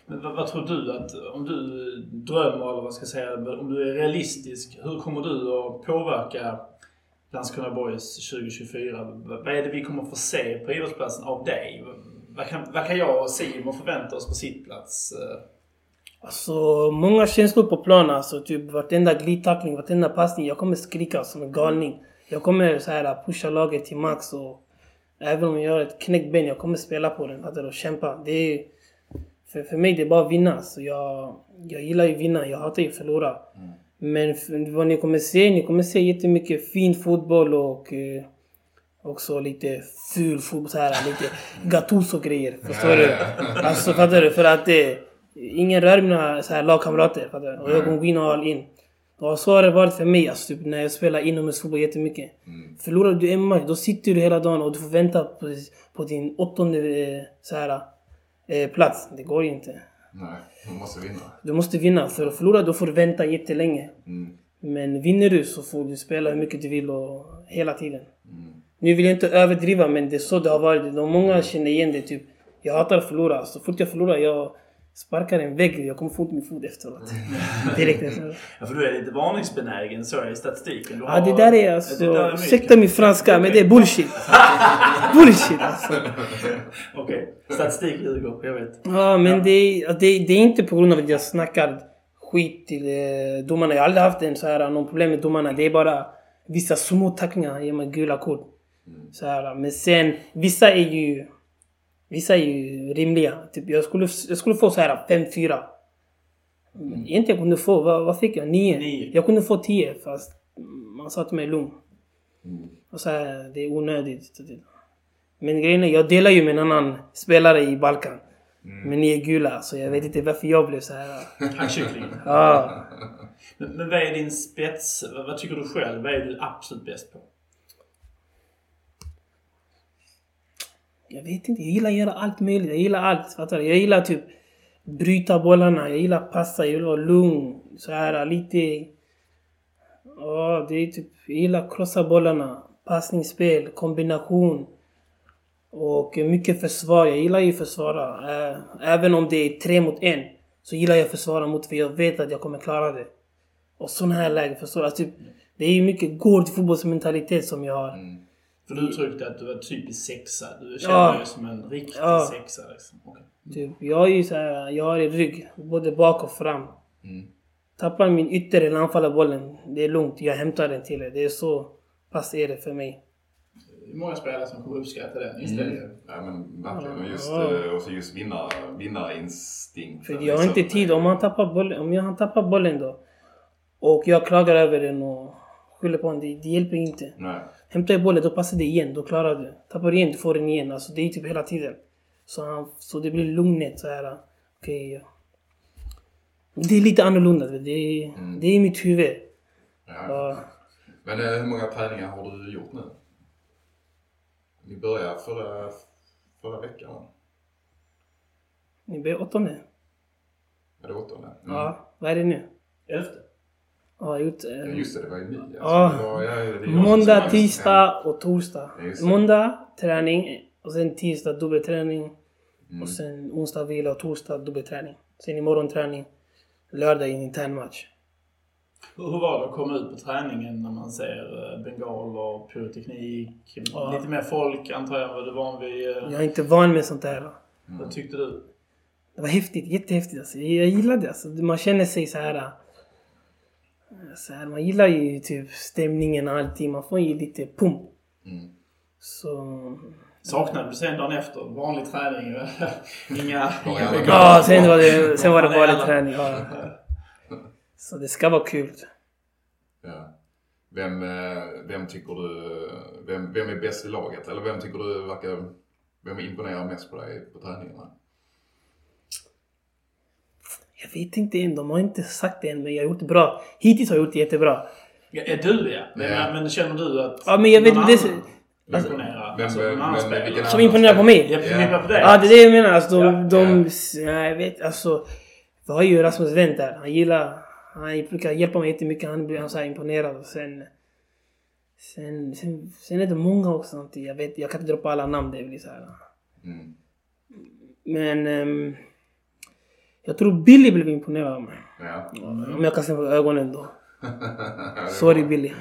Men vad, vad, tror du att, om du drömmer eller vad ska jag säga, om du är realistisk, hur kommer du att påverka Landskrona Boys 2024? Vad är det vi kommer få se på idrottsplatsen av dig? Vad kan, vad kan jag och Simon förvänta oss på sittplats? Alltså, många känslor på planen. Alltså, typ vartenda glidtackling, vartenda passning. Jag kommer skrika som en galning. Jag kommer så här pusha laget till max och även om jag har ett knäckt ben, jag kommer spela på den. Och kämpa. Det är, för, för mig det är bara att vinna. Så jag, jag gillar ju att vinna, jag hatar ju att förlora. Mm. Men för, vad ni kommer se, ni kommer se jättemycket fin fotboll och eh, också lite ful fotboll. Så här, lite *laughs* Gattuso grejer. Förstår du? Alltså fattar du? För att eh, ingen rör mina så här, lagkamrater. Fattar du? Och jag kommer gå in all in. Och så har det varit för mig alltså, typ, när jag spelar inomhusfotboll jättemycket. Mm. Förlorar du en match, då sitter du hela dagen och du får vänta på, på din åttonde eh, så här, eh, plats. Det går ju inte. Nej, du måste vinna. Du måste vinna. För att förlora då får du vänta jättelänge. Mm. Men vinner du så får du spela hur mycket du vill och hela tiden. Mm. Nu vill jag inte överdriva men det är så det har varit. De många känner igen det. Typ, jag hatar att förlora. Så fort jag förlorar, jag sparkar en vägg. Jag kommer få ont min fot efteråt. *laughs* Direkt efteråt. Ja, för du är lite varningsbenägen så i statistiken. Du har... Ja, det där är alltså... Ursäkta min franska, men det är bullshit. *laughs* bullshit alltså. Okej. Okay. Statistik ljuger, jag vet. Ja, men ja. Det, det, det är inte på grund av att jag snackar skit till eh, domarna. Jag har aldrig haft en så här, någon problem med domarna. Det är bara vissa små tacklingar ger mig gula kort. Mm. Så här, men sen, vissa är ju Vissa är ju rimliga. Typ jag, skulle, jag skulle få så här 5-4. Mm. Egentligen kunde få, vad, vad fick jag? 9? Jag kunde få 10 fast man sa till mig lugn. Mm. Och så här, det är onödigt. Men grejen är, jag delar ju med en annan spelare i Balkan. Mm. Men ni är gula, så jag vet inte varför jag blev så här. *laughs* Hackkyckling. ja. *laughs* Men, men vad är din spets? Vad tycker du själv? Vad är du absolut bäst på? Jag vet inte, jag gillar att göra allt möjligt. Jag gillar allt. Fattar du? Jag gillar typ bryta bollarna. Jag gillar passa. Jag vill vara lugn. Så här lite... Ja, det är typ... Jag gillar krossa bollarna. Passningsspel, kombination. Och mycket försvar. Jag gillar ju att försvara. Eh, även om det är tre mot en. Så gillar jag att försvara mot för jag vet att jag kommer klara det. Och sådana här lägen, förstår du? Alltså, typ, det är ju mycket gård fotbollsmentalitet som jag har. Mm. För du uttryckte att du var typisk sexa. Du känner ja. dig som en riktig ja. sexa liksom. Okay. Typ, jag är ju såhär, jag har i rygg. Både bak och fram. Mm. Tappar min ytter eller anfaller bollen, det är lugnt. Jag hämtar den till er. Det är så pass är det för mig. Det är många spelare som kommer uppskatta den inställningen. Mm. Ja men verkligen. Och just, ja. Eh, och just vinna, vinnarinstinkt. För jag har inte liksom. tid. Om, han tappar bollen, om jag, tappar bollen då och jag klagar över den och skyller på honom. Det, det hjälper inte. Nej. Hämtar jag bollen, då passar det igen. Då klarar du. Tappar du igen, du får den igen. Alltså det är typ hela tiden. Så, han, så det blir lugnet så här. Okej. Okay. Det är lite annorlunda. Det är, mm. det är mitt huvud. Ja. Ja. Men eh, hur många träningar har du gjort nu? Ni började förra, förra veckan Ni började åttonde. Är det åttonde? Mm. Ja. Vad är det nu? Elfte. Ja, gjort... Eh, just det, det var ju ny. Alltså, ja. ja Måndag, tisdag och torsdag. Måndag träning och sen tisdag dubbelträning. Mm. Och sen onsdag vila och torsdag dubbelträning. Sen imorgon träning. Lördag en intern match. Hur var det att komma ut på träningen när man ser eh, bengaler, pyroteknik? Ja. Lite mer folk antar jag än vad du är van vid? Eh. Jag är inte van med sånt. Mm. Vad tyckte du? Det var häftigt, jättehäftigt alltså. Jag gillade det alltså. Man känner sig så här så här, man gillar ju typ stämningen och allting. Man får ju lite pump. Mm. Så... Saknade du sen dagen efter? Vanlig träning? *laughs* inga... ja, sen var det, sen var det vanlig träning. Ja. Så det ska vara kul. Ja. Vem, eh, vem tycker du... Vem, vem är bäst i laget? Eller vem tycker du verkar... Vem imponerar mest på dig på träningarna? Jag vet inte än. De har inte sagt det än, men jag har gjort det bra. Hittills har jag gjort det jättebra. Ja, är du ja. Men, ja. men känner du att... Ja, men jag vet inte... Alltså, imponerar? Alltså, men, som imponerar på mig? Ja, ja. på dig. Ja, det är det jag menar. Alltså, de... Ja. de ja. jag vet, alltså... Vi har ju Rasmus Wendt där. Han gillar... Han brukar hjälpa mig jättemycket. Han blir så här imponerad. Och sen, sen, sen, sen är det många också. Jag, vet, jag kan inte droppa alla namn. Det blir så här. Mm. Men ehm, jag tror Billy blev imponerad av mig. Ja. Om jag kan se på ögonen då. *laughs* Sorry Billy.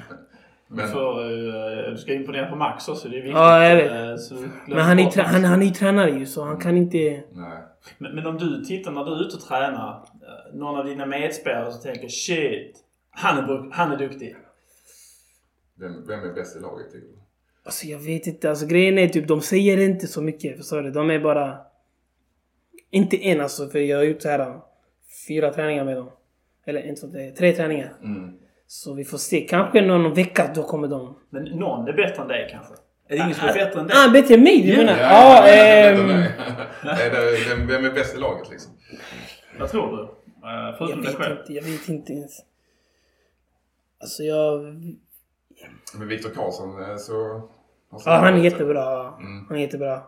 Men, För, eh, du ska imponera på Max också, det är viktigt. Ja, jag vet. Så glöm Men han är, han, han är ju tränare ju så han kan inte... nej. Men, men om du tittar när du är ute och tränar, eh, någon av dina medspelare som tänker shit, han är, han är duktig. Vem, vem är bäst i laget tycker du? Alltså jag vet inte. Alltså grejen är typ de säger inte så mycket. Förstår du? De är bara... Inte en alltså för jag har gjort så här fyra träningar med dem. Eller inte så, det tre träningar. Mm. Så vi får se. Kanske någon vecka då kommer de. Men någon är bättre än dig kanske? Är det ingen som är bättre än dig? Ah, bättre än mig du menar? Ja, Ja, ja, ehm, vem, vem är bäst i laget liksom? Vad tror du? Eh, Jag Förutom dig vet själv? inte. Jag vet inte ens. Alltså jag... Med Viktor Karlsson eh, så... Ja, han är jättebra. Mm. Han är jättebra.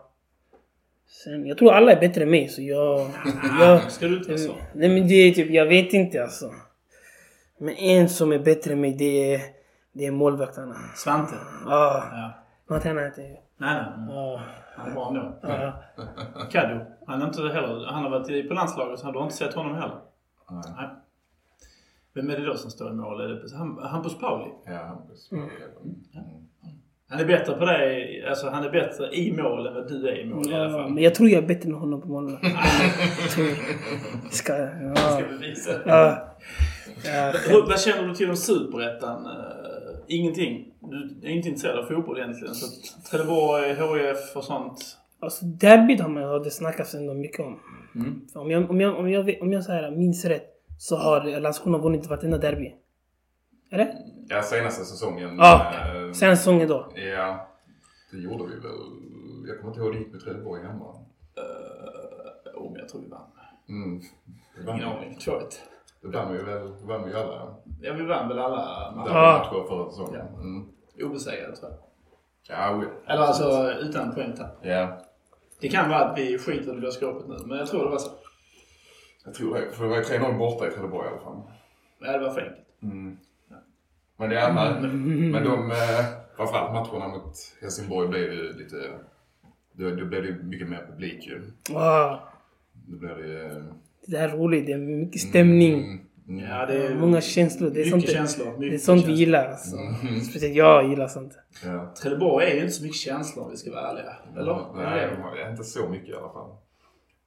Sen, jag tror alla är bättre än mig så jag... *laughs* jag Ska du inte vara så? nej men det är typ, jag vet inte alltså. Men en som är bättre än mig det är, det är målvakterna. Svante? Ja, Ja. man tränar inte. Nej, nej. Han är bra ändå. ja. Kaddo? Han, är inte heller, han har varit i- på landslaget så du har inte sett honom heller? Nej. Nej. Vem är det då som står i mål? Är det Ham- Hampus Pauli? Ja, Hampus. Mm. Mm. Han är bättre på det, alltså han är bättre i mål än vad du är i mål i alla Ja, fall. men jag tror jag är bättre än honom på målvakt. *laughs* Tror- Ska, Ska ja. bevisa. Ja. Ja. Vad känner du till om Superettan? Uh, ingenting. Du är inte intresserad av fotboll egentligen. Så Trelleborg, HIF och sånt. Alltså derbyt har man har det snackats ändå mycket om. Mm. Om jag, om jag, om jag, vet- om jag så här, minns rätt så har Landskrona vunnit vartenda derby. Eller? Ja, senaste säsongen. Ja, eh, Sen säsongen då. Ja, det gjorde vi väl. Jag kommer inte ihåg hur det gick med Trelleborg hemma. Uh, oh, men jag tror vi vann. Mm. Det Ingen vi. aning. 2-1. Det vann vi väl, vann vi alla Ja, vi vann väl alla matcher. Ja. matcher förra säsongen. Ja. Mm. Obesegrade tror jag. Ja, oj. Eller alltså utan poängtapp. Ja, Det kan vara att vi skiter i det skåpet nu, men jag tror det var så. jag tror det. För det var ju 3-0 borta i Trelleborg i alla fall. Ja, det var för enkelt. Mm. Men det andra, men de, eh, framförallt matcherna mot Helsingborg blev ju lite, då, då blev det mycket mer publik ju. Wow. Då blev det Det är roligt. Det är mycket stämning. Mm, mm. Ja, det är Många känslor. Det är sånt, känslor. det är Mycket sånt vi gillar. Alltså. Mm. Speciellt jag gillar sånt. Ja. Trelleborg är ju inte så mycket känslor om vi ska vara ärliga. Eller? Nej, de har inte så mycket i alla fall.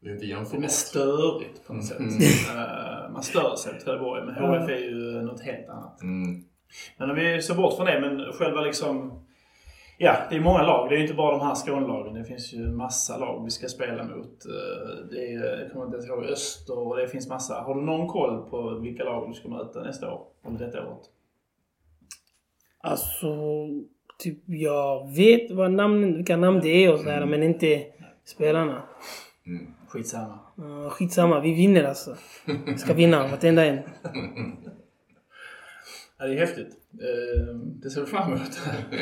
Det är inte Det är jämförbart. mest störigt på något sätt. Mm. *laughs* Man stör sig på Trelleborg, men HF är ju något helt annat. Mm. Men om vi ser bort från det, men själva liksom... Ja, det är många lag. Det är inte bara de här Skånelagen. Det finns ju massa lag vi ska spela mot. Eh, Det är, jag kommer inte ihåg, Öster och det finns massa. Har du någon koll på vilka lag du ska möta nästa år? Eller detta året? Alltså, typ jag vet vad namnen, vilka namn det är och sådär, men inte spelarna. Mm. Skitsamma. Uh, skitsamma, vi vinner alltså. Vi ska vinna, vartenda en. *laughs* Ja, det är häftigt. Eh, Det ser vi fram emot.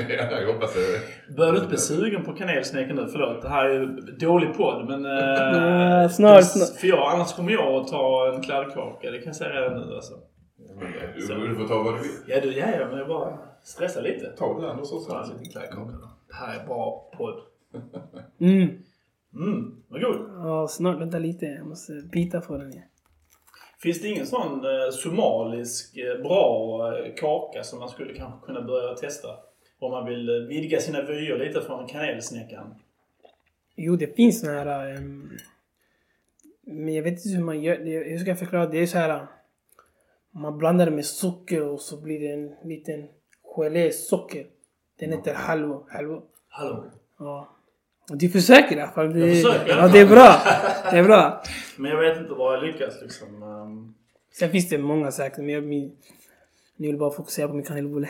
ja, jag hoppas det. Börjar du inte bli sugen på kanelsnäcken nu? Förlåt, det här är ju dålig podd men... eh, Nej, snart, snart. För jag, annars kommer jag att ta en kladdkaka. Det kan jag säga redan nu alltså. Du, du får ta vad du vill. Ja, du, ja, ja, men jag bara stressar lite. Ta det ändå så Ta en snart. liten kladdkaka då. Det här är bra podd. Mm. Mm, vad god. Ja, snart. Vänta lite. Jag måste bita på den. Ja. Finns det ingen sån eh, somalisk eh, bra eh, kaka som man skulle kanske kunna börja testa? Om man vill vidga sina vyer lite från kanelsnäckan. Jo, det finns såna här... ehm, men jag vet inte hur man gör. Hur ska jag förklara? Det är så här... Man blandar det med socker och så blir det en liten gelé socker. Den heter halvo. halvo. Hallå? Ja. Du försöker i alla fall. Det, Jag försöker ja, det är bra. Det är bra. Men jag vet inte var jag lyckas liksom. ehm. Sen finns det många säkert, men jag min, nu vill bara fokusera på min kanelbulle.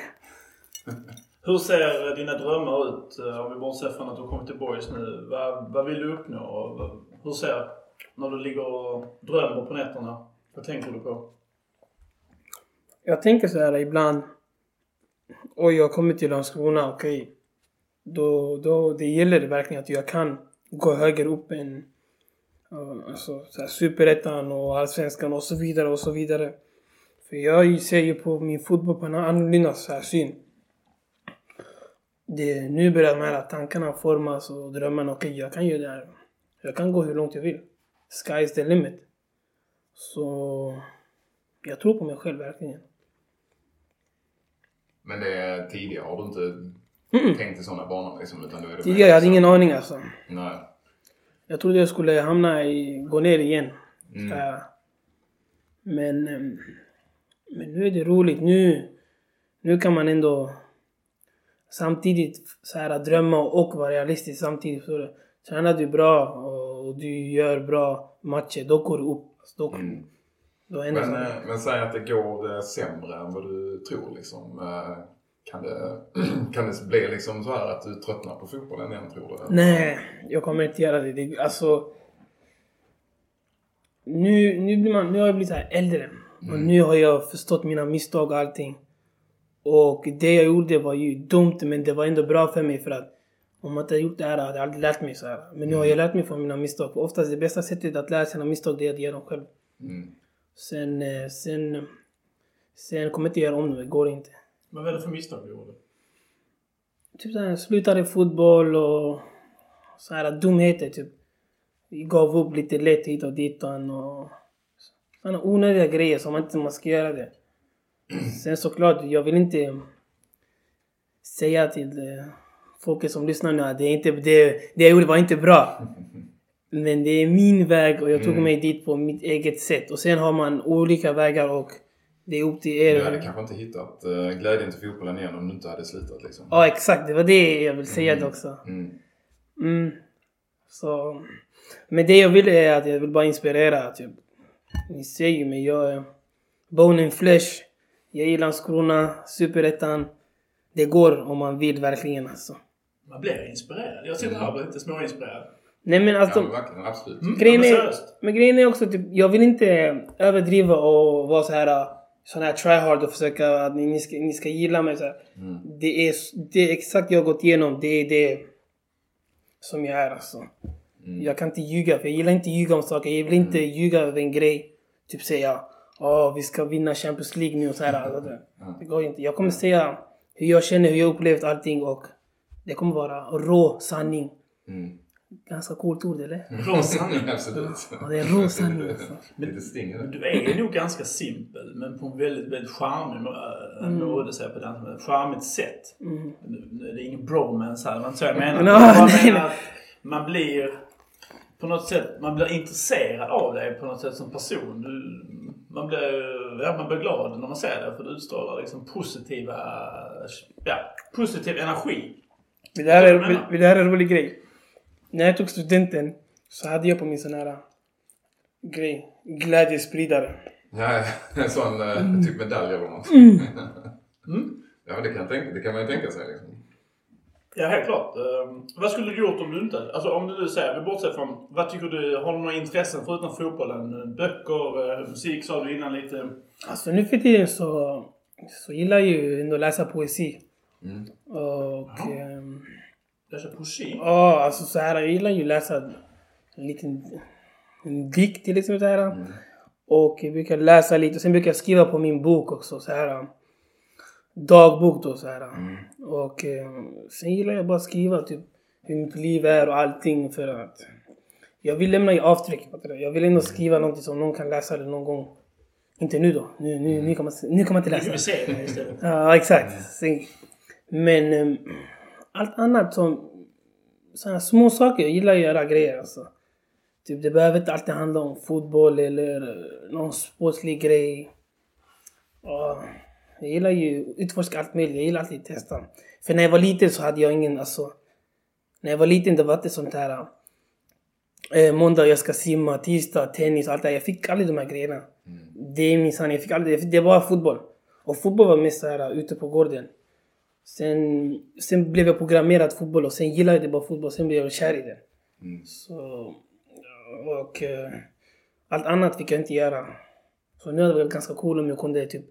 *laughs* Hur ser dina drömmar ut eh, om vi bortser från att du kommer till Boys nu? Vad, vad vill du uppnå? Hur ser när du ligger och drömmer på nätterna? Vad tänker du på? Jag tänker så här ibland. Oj, jag kommer till Landskrona, okej. Då, då det gäller det verkligen att jag kan gå högre upp än eh, alltså, så här, superettan och allsvenskan och så vidare och så vidare. För jag ser ju på min fotboll på en annorlunda så här syn. Det, nu börjar de här tankarna formas och drömmarna. Okej, jag kan ju det här. Jag kan gå hur långt jag vill. Sky is the limit. Så jag tror på mig själv verkligen. Men det är tidigare har du inte Mm. i sådana banor liksom? Utan då är det Tidigare jag hade ingen aning alltså. Nej. Jag trodde jag skulle hamna i, gå ner igen. Mm. Äh, men, ehm, men nu är det roligt. Nu, nu kan man ändå samtidigt så här, drömma och vara realistisk samtidigt. Så Tränar du bra och du gör bra matcher, då går du upp. Alltså, Då, Mm. då Men, eh, men säg att det går eh, sämre än vad du tror liksom. Eh, Kan det, *clears throat* kan det bli liksom så här att du tröttnar på fotbollen igen tror du? Nej, jag kommer inte göra det. det alltså, nu, nu, blir man, nu har jag blivit så här äldre. Och nu har jag förstått mina misstag och allting. Och det jag gjorde var ju dumt, men det var ändå bra för mig för att om jag inte hade gjort det här hade jag aldrig lärt mig så här. Men nu har jag lärt mig från mina misstag. Och oftast det bästa sättet att lära sina misstag det är att göra dem själv. Mm. Sen, eh, sen, sen kommer jag inte göra om det, det går inte. Vad var det för misstag du gjorde? Typ såhär, slutade fotboll och så här dumheter typ. Vi gav upp lite lätt hit och dit och sådana onödiga grejer som man inte man ska göra det. Sen såklart, jag vill inte säga till eh, folket som lyssnar nu att det, är inte, det, det jag gjorde var inte bra. Men det är min väg och jag tog mig dit på mitt eget sätt. Och sen har man olika vägar och det är upp till er. Du hade kanske inte hittat uh, glädjen till fotbollen igen om du inte hade slutat liksom. Ja, exakt. Det var det jag vill säga det också. Mm. Mm. Så, men det jag vill är att jag vill bara inspirera. Typ. Ni ser ju mig, jag är bone and flesh. Jag gillar Landskrona, Superettan. Det går om man vill verkligen alltså. Man blir inspirerad. Jag sitter här och blir lite småinspirerad. Nej men alltså, Ja, men verkligen, absolut. Mm. grejen Ja, men är, men grejen är också typ, jag vill inte överdriva och vara så här sån här tryhard och försöka att ni, ni, ska, ni ska gilla mig så. Mm. Det, är, det är exakt jag har gått igenom. Det är det som jag är alltså. Mm. Jag kan inte ljuga, för jag gillar inte ljuga om saker. Jag vill inte ljuga över en grej. Typ säga Åh, vi ska vinna Champions League nu och så här. Alltså, det, det går inte. Jag kommer säga hur jag känner, hur jag upplevt allting och det kommer vara rå sanning. Mm. Ganska coolt ord eller? Rå sanning. absolut. Ja, det är rå sanning *laughs* alltså. Det. Du är nog ganska simpel, men på en väldigt, väldigt charmig mm. nåde, säger jag på den, ett charmigt sätt. Mm. Nu nu är det ingen bromance här, det var inte så jag menar. *laughs* No, jag bara nej, menar att man blir på något sätt, man blir intresserad av dig på något sätt som person. Du, man, blir, ja, man blir glad när man ser det för du utstrålar liksom positiva, ja, positiv energi. Det här är, det här är en rolig grej. När jag tog studenten så hade jag på min sån här grej, glädjespridare. Ja, *laughs* en sån eh, typ medalj eller något. Mm. *laughs* Ja, men det kan, tänka, det kan man ju tänka sig liksom. Ja, helt klart. Ehm, vad skulle du gjort om du inte... Alltså om du nu säger, vi bortser från... Vad tycker du? Har du några intressen förutom fotbollen? Böcker, eh, musik sa du innan lite. Alltså nu för tiden så, så gillar jag ju ändå att läsa poesi. Mm. Och... Ja. ehm, Läsa poesi. Ja, alltså så här, jag gillar ju att läsa en liten en dikt till exempel. Så här. Mm. Och jag brukar läsa lite och sen brukar jag skriva på min bok också. Så här, dagbok då så här. Mm. Och eh, sen gillar jag bara att skriva typ hur mitt liv är och allting för att jag vill lämna i avtryck. Jag vill ändå skriva någonting som någon kan läsa det någon gång. Inte nu då. Nu, nu, nu, kan, man, nu kan man inte Nu läsa. kan vi se det istället. Ja, exakt. Sen, men ehm, allt annat som... Sådana små saker. Jag gillar att göra grejer alltså. Typ, det behöver inte alltid handla om fotboll eller någon sportslig grej. Ja, jag gillar ju att utforska allt möjligt. Jag gillar alltid att testa. För när jag var liten så hade jag ingen, alltså... När jag var liten det var inte sånt här... Eh, måndag jag ska simma, tisdag tennis, allt det här. Jag fick aldrig de här grejerna. Det är min sanning. Jag fick aldrig, det var fotboll. Och fotboll var mest så här ute på gården. Sen, sen blev jag programmerad fotboll och sen gillade jag bara fotboll. Sen blev jag kär i det. Mm. Så, och eh, allt annat fick jag inte göra. Så nu hade det varit ganska cool om jag kunde typ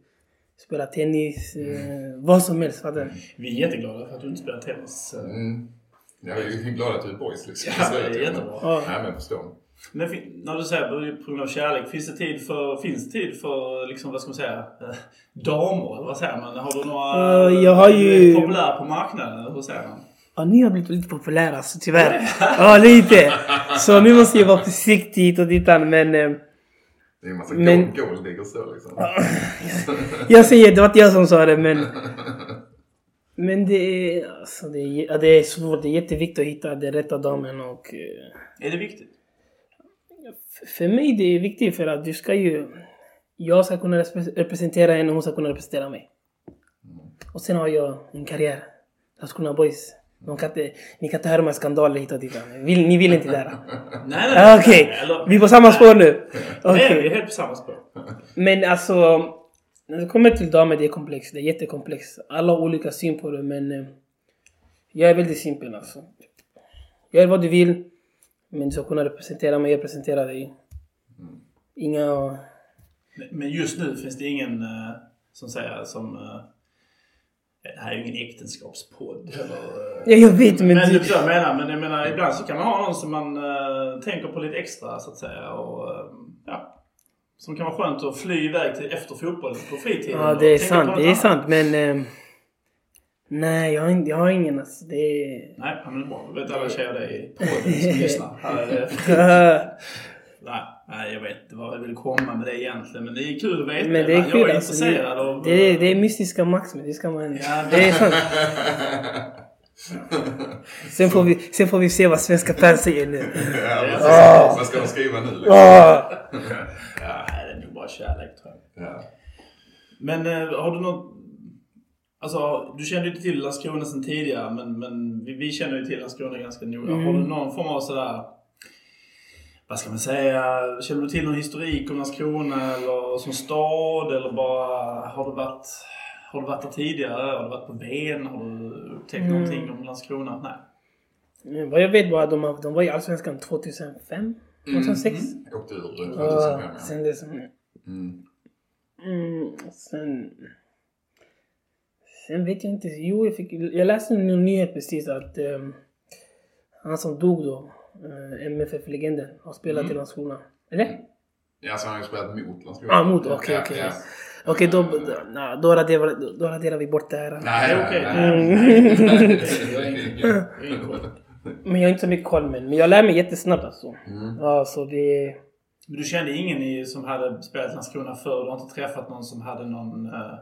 spela tennis, eh, vad som helst. Du? Vi är jätteglada för att du inte spelar tennis. Mm. Jag är ju glad att du är boys liksom. Ja, Så det är jag- jättebra. Ja. Nej men förstår. Men när du säger på grund av kärlek, finns det tid för, finns det tid för liksom, vad ska man säga, eh, damer? Eller vad säger man? Har du några... Eh, jag har ju- Är du populär på marknaden? Hur säger man? Ja, ni har blivit lite populära alltså, tyvärr. Ja, lite. Så nu måste jag vara försiktig och dit men... Eh, Det är en massa Men- gold, golddiggers så liksom. jag säger, det var inte jag som sa det men... Men det är, alltså, det är, ja, det är svårt. Det är jätteviktigt att hitta den rätta damen och... eh, Är det viktigt? För mig det är viktigt för att du ska ju... Jag ska kunna repre- representera henne och hon ska kunna representera mig. Och sen har jag en karriär. Landskrona Boys. De kan inte, ni kan inte höra om skandaler hit och dit. Vill, ni vill inte där. *laughs* Nej, nej. Ah, Okej, vi är på samma spår nu. Nej, Okej. vi är helt på samma spår. *laughs* Men alltså, när det kommer till damer, det är komplext. Det är jättekomplext. Alla har olika syn på det, men eh, jag är väldigt simpel alltså. Gör vad du vill, men du ska kunna representera mig, jag representerar dig. Inga... Men- just nu finns det ingen eh, som säger som... eh, Det här är ju ingen äktenskapspodd. Eller, eh, Ja, jag vet, men... Men du, jag menar. Men jag menar, ibland så kan man ha någon som man tänker på lite extra så att säga. Och, ja, som kan vara skönt att fly iväg till efter fotbollen på fritiden. ja, det är sant. Det är annat. sant, men... Eh, nej, jag har, jag har ingen alltså. Det är... Nej, men det är bra. Då vet alla *laughs* tjejer det i podden som lyssnar. Det- Nej, nej, jag vet inte vad jag vill komma med det egentligen. Men det är kul att veta. Men det är jag kul är alltså. intresserad Det, av... det, är, det är mystiska Max, men det ska man... Ja, Det är sant. *laughs* Sen får, vi, sen får vi se vad svenska fans säger nu. *laughs* Ja, precis. Ah. Vad ska de skriva nu? Liksom? Åh! Ja, det är nog bara kärlek tror jag. Ja. Men eh, har du något... Alltså, du kände ju inte till Landskrona sedan tidigare, men, men vi, vi känner ju till Landskrona ganska noga. Mm. Har du någon form av sådär... Vad ska man säga? Känner du till någon historik om Landskrona eller som stad? Eller bara... Har du varit... Har du varit där tidigare? Har du varit på Ven? Har du upptäckt Mm. någonting om Landskrona? Nej. Men Vad jag vet bara de, de var i Allsvenskan 2005? 2006? Jag åkte ur 2005 Ja, sen dess... Mm. Mm. Mm, sen... Sen vet jag inte. Jo, jag, fick, jag läste en nyhet precis att ehm, han som dog då, uh, MFF-legenden, har spelat Mm. i Landskrona. Eller? Ja, så han har ju spelat mot Landskrona. Ah, mot. Okej, Ja, okej. ja. Okej, då, då, na, då, raderar, då raderar vi bort det här. Nej, *laughs* Det är okej. koll. *laughs* Men jag har inte så mycket koll, men, men jag lär mig jättesnabbt alltså. Mm. Ja, så det... Men du kände ingen i, som hade spelat i Landskrona förr? Du har inte träffat någon som hade någon eh,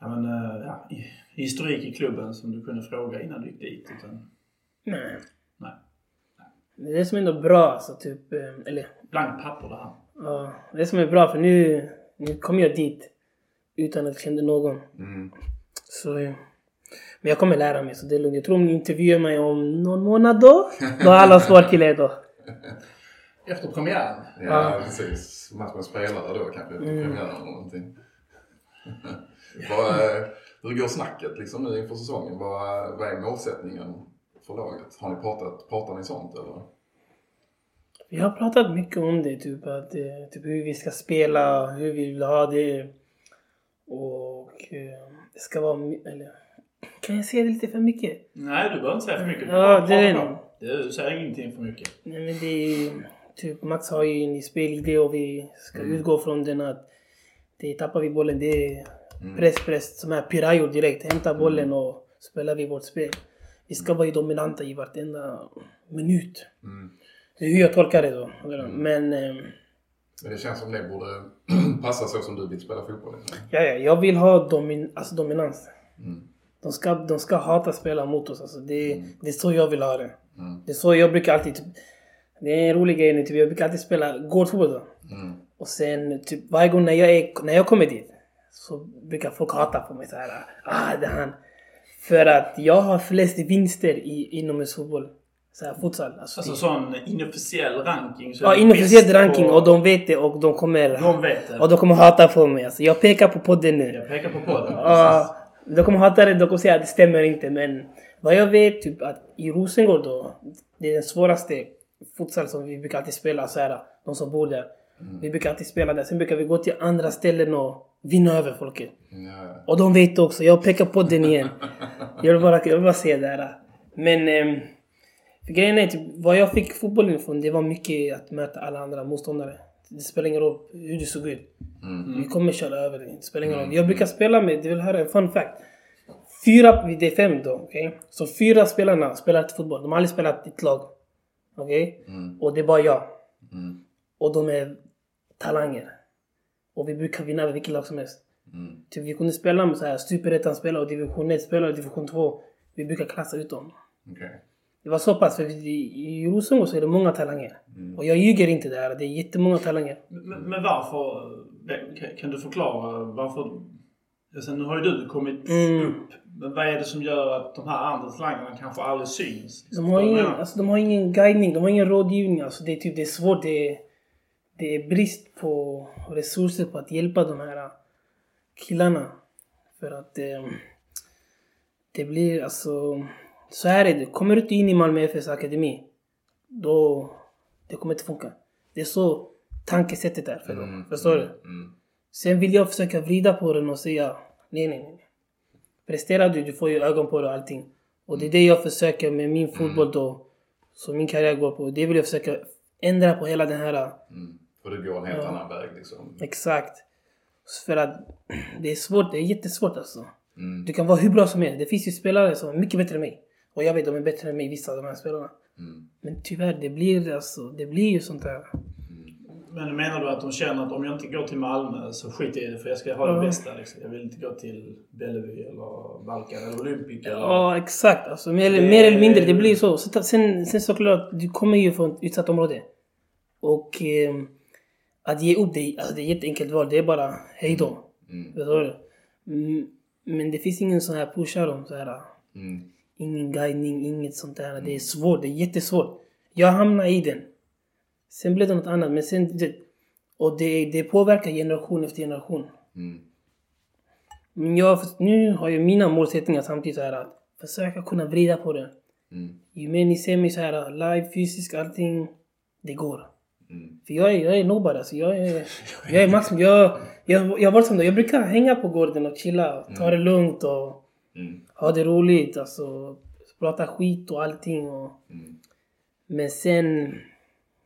ja, men, eh, ja, historik i klubben som du kunde fråga innan du gick dit? Utan, Nej. nej. Det är det som är ändå bra alltså, typ... eh, Eller Blankt papper det här. Ja, det som är bra för nu, nu kom jag dit utan att jag kände någon. Mm. Så, eh, men jag kommer lära mig så det är lugnt. Jag tror om ni intervjuar mig om någon månad då, då har alla svar till er då. *laughs* Efter premiären? Ja, precis. Match med spelare då kanske efter Mm. premiären eller någonting. *laughs* Vad, hur går snacket liksom nu inför säsongen? Vad, vad är målsättningen för laget? Har ni pratat, pratar ni sånt eller? Vi har pratat mycket om det, typ, att, eh, typ hur vi ska spela, hur vi vill ha det. Och eh, det ska vara... Eller, *clears throat* kan jag säga det lite för mycket? Nej, du behöver inte säga för mycket. Ja, det är. Det- Du säger ingenting för mycket. Nej men det är typ Max har ju en spelidé och vi ska utgå från den att det tappar vi bollen, det är press, press som är Pirayo direkt. Hämta bollen och spelar vi vårt spel. Vi ska vara dominanta i vartenda minut. Mm. Det är hur jag tolkar det då. Men eh, Men det känns som det borde *clears throat* passa så som du vill spela fotboll. Ja, ja, jag vill ha domin, alltså dominans. Mm. De ska, de ska hata spela mot oss. Alltså det, det är så jag vill ha det. Mm. Det är så jag brukar alltid... Typ, det är en rolig grej nu. Typ, jag brukar alltid spela gårdfotboll. Mm. Och sen typ varje gång när jag, är, när jag kommer dit så brukar folk hata på mig så här. Ah, det han. För att jag har flest vinster i inomhusfotboll. Så här futsal. Alltså, Alltså det- sån inofficiell ranking. så ja, inofficiell ranking på- och de vet det och de kommer... De vet det. Och de kommer hata på mig. Alltså, jag pekar på podden nu. Jag pekar på podden. Ja, de kommer hata det, de kommer säga att det stämmer inte. Men vad jag vet, typ att i Rosengård då, det är den svåraste futsal som vi brukar alltid spela så här, de som bor där. Vi brukar alltid spela där. Sen brukar vi gå till andra ställen och vinna över folket. Ja. Och de vet också, jag pekar på den igen. Jag vill bara, jag vill bara säga det här. Men För grejen är typ, vad jag fick fotbollen ifrån, det var mycket att möta alla andra motståndare. Det spelar ingen roll hur du såg ut. Mm. Vi kommer köra över dig. Det spelar ingen roll. Jag brukar spela med, du vill höra en fun fact. Fyra, det är fem då, okej? Så fyra spelarna spelar inte fotboll. De har aldrig spelat i ett lag. Okej? Mm. Och det är bara jag. Mm. Och de är talanger. Och vi brukar vinna över vilket lag som helst. Mm. Typ vi kunde spela med så här superettan-spelare och division 1-spelare och division 2. Vi brukar klassa ut dem. Okej. Det var så pass, för i, i Rosengård så är det många talanger. Och jag ljuger inte där, det är jättemånga talanger. Men, men varför? Kan, kan du förklara varför? Alltså, nu har ju du kommit Mm. upp. Men vad är det som gör att de här andra talangerna kanske aldrig syns? De har, ingen, alltså, de har ingen guidning, de har ingen rådgivning. Alltså, det, är typ, det är svårt. Det är, det är brist på resurser på att hjälpa de här killarna. För att eh, det blir alltså... Så här är det. Kommer du inte in i Malmö FFs akademi, då... Det kommer inte funka. Det är så tankesättet är för dem. Mm. Förstår du? Mm. Sen vill jag försöka vrida på den och säga nej, nej, nej. Presterar du, du får ju ögon på det och allting. Och det är det jag försöker med min fotboll då, som min karriär går på. Det vill jag försöka ändra på hela den här, Mm. För det går en helt annan väg liksom. exakt. För att det är svårt, det är jättesvårt alltså. Mm. Du kan vara hur bra som helst. Det finns ju spelare som är mycket bättre än mig. Och jag vet, de är bättre än mig, vissa av de här spelarna. Mm. Men tyvärr, det blir alltså, det blir ju sånt där. Men menar du att de känner att om jag inte går till Malmö så skiter jag i det för jag ska ha det Ja. bästa liksom. Jag vill inte gå till Bellevue eller Balkan eller Olympic eller... Ja, exakt. Alltså, mer, eller- Det- mer eller mindre, det blir så. så sen, sen såklart, du kommer ju från ett utsatt område. Och eh, att ge upp, det, alltså, det är ett jätteenkelt val. Det är bara hej då. Mm. Förstår du? Mm, men det finns ingen sån här pushar dem så här. Mm. Ingen guidning, inget sånt där. Det är svårt, det är jättesvårt. Jag hamnade i den. Sen blev det något annat, men sen... Det, och det, det påverkar generation efter generation. Mm. Men jag, nu har jag mina målsättningar samtidigt så här att försöka kunna vrida på det. Mm. Ju mer ni ser mig så här live, fysiskt, allting. Det går. Mm. För jag är, jag är nobody alltså. Jag är, *laughs* jag är maximum. Jag, jag, jag varit som då. Jag brukar hänga på gården och chilla. Ta det lugnt och Mm. ha det roligt. Alltså prata skit och allting. Och, Mm. men sen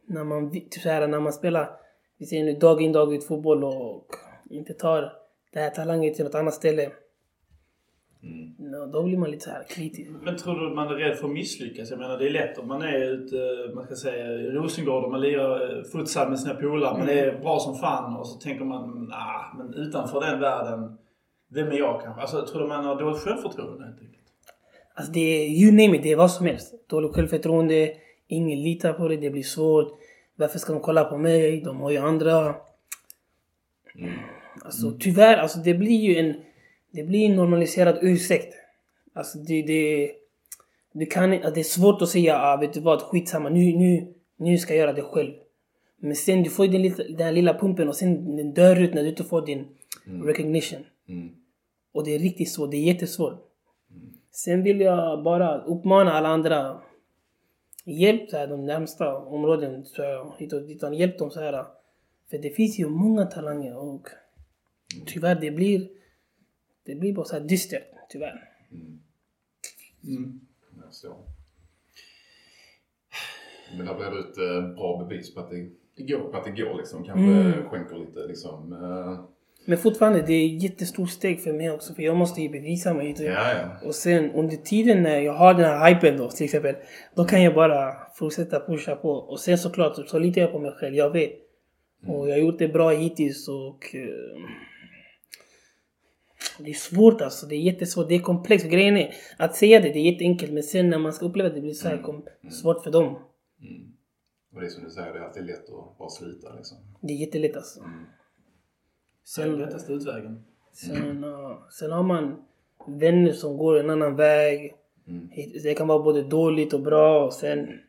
när man, typ så här, när man spelar vi säger nu dag in dag ut fotboll och inte tar det här talangen till något annat ställe. Mm. Då blir man lite så här kritisk. Men tror du att man är rädd för att misslyckas? Jag menar det är lätt om man är ute, man ska säga i Rosengård och man lirar eh, futsal med sina polare. Man är bra som fan och så tänker man, nah, men utanför den världen, vem är jag kanske? Alltså tror du man har dåligt självförtroende helt enkelt? Alltså det är, you name it, det är vad som helst. Dåligt självförtroende, ingen litar på det, det blir svårt. Varför ska de kolla på mig? De har ju andra. Alltså tyvärr, alltså det blir ju en, det blir en normaliserad ursäkt. Alltså det, det, det, kan, det är svårt att säga, ah, vet du vad, skitsamma, nu, nu, nu ska jag göra det själv. Men sen du får den, lilla- den här lilla pumpen och sen den dör ut när du inte får din recognition. Mm. Och det är riktigt svårt, det är jättesvårt. Sen vill jag bara uppmana alla andra. Hjälp så här, de närmsta områden, så här, hit och dit. Hjälp dem så här. För det finns ju många talanger och tyvärr det blir, det blir bara så här dystert, tyvärr. Jag förstår. Men där blir det ett eh, bra bevis på att det, Det går. på att det går liksom. Kanske Mm. skänker lite liksom. eh, Men fortfarande, det är ett jättestort steg för mig också. För jag måste ju bevisa mig. och- ja, ja. Och sen under tiden när jag har den här hypen då till exempel. Då kan jag bara fortsätta pusha på. Och sen såklart så litar jag på mig själv. Jag vet. Och jag har gjort det bra hittills och... eh, det är svårt alltså. Det är jättesvårt. Det är komplext. Grejen är att säga det, det är jätteenkelt. Men sen när man ska uppleva det, det blir så här kom, svårt för dem. Och det är som du säger, det är alltid lätt att bara sluta liksom. Det är jättelätt alltså. Det är lättaste utvägen. Sen, ja, sen har man vänner som går en annan väg. Det kan vara både dåligt och bra. Och sen...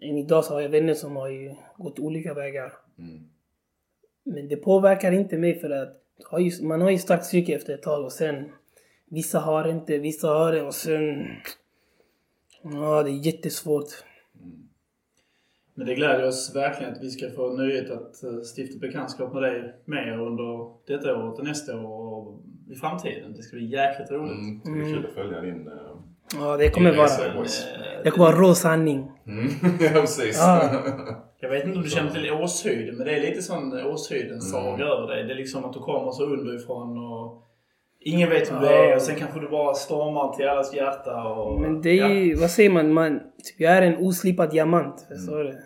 Än idag så har jag vänner som har ju gått olika vägar. Mm. Men det påverkar inte mig för att man har ju starkt psyke efter ett tag och sen vissa har inte, vissa har det och sen... Ja, det är jättesvårt. Men det gläder oss verkligen att vi ska få nöjet att eh, stifta bekantskap med dig mer under detta året och nästa år och i framtiden. Det ska bli jäkligt roligt. Mm. Det ska bli kul att följa din, eh, Ja, det kommer vara... Det kommer vara rå sanning. Mm. *laughs* ja, precis. Ja. Jag vet inte om du känner till Åshöjden, men det är lite sån Åshöjdens saga Mm. över dig. Det är liksom att du kommer så underifrån och ingen vet hur du Ja. är och sen kanske du bara stormar till allas hjärta och... Men det är ju, vad säger man? man typ, jag är en oslipad diamant. Förstår du?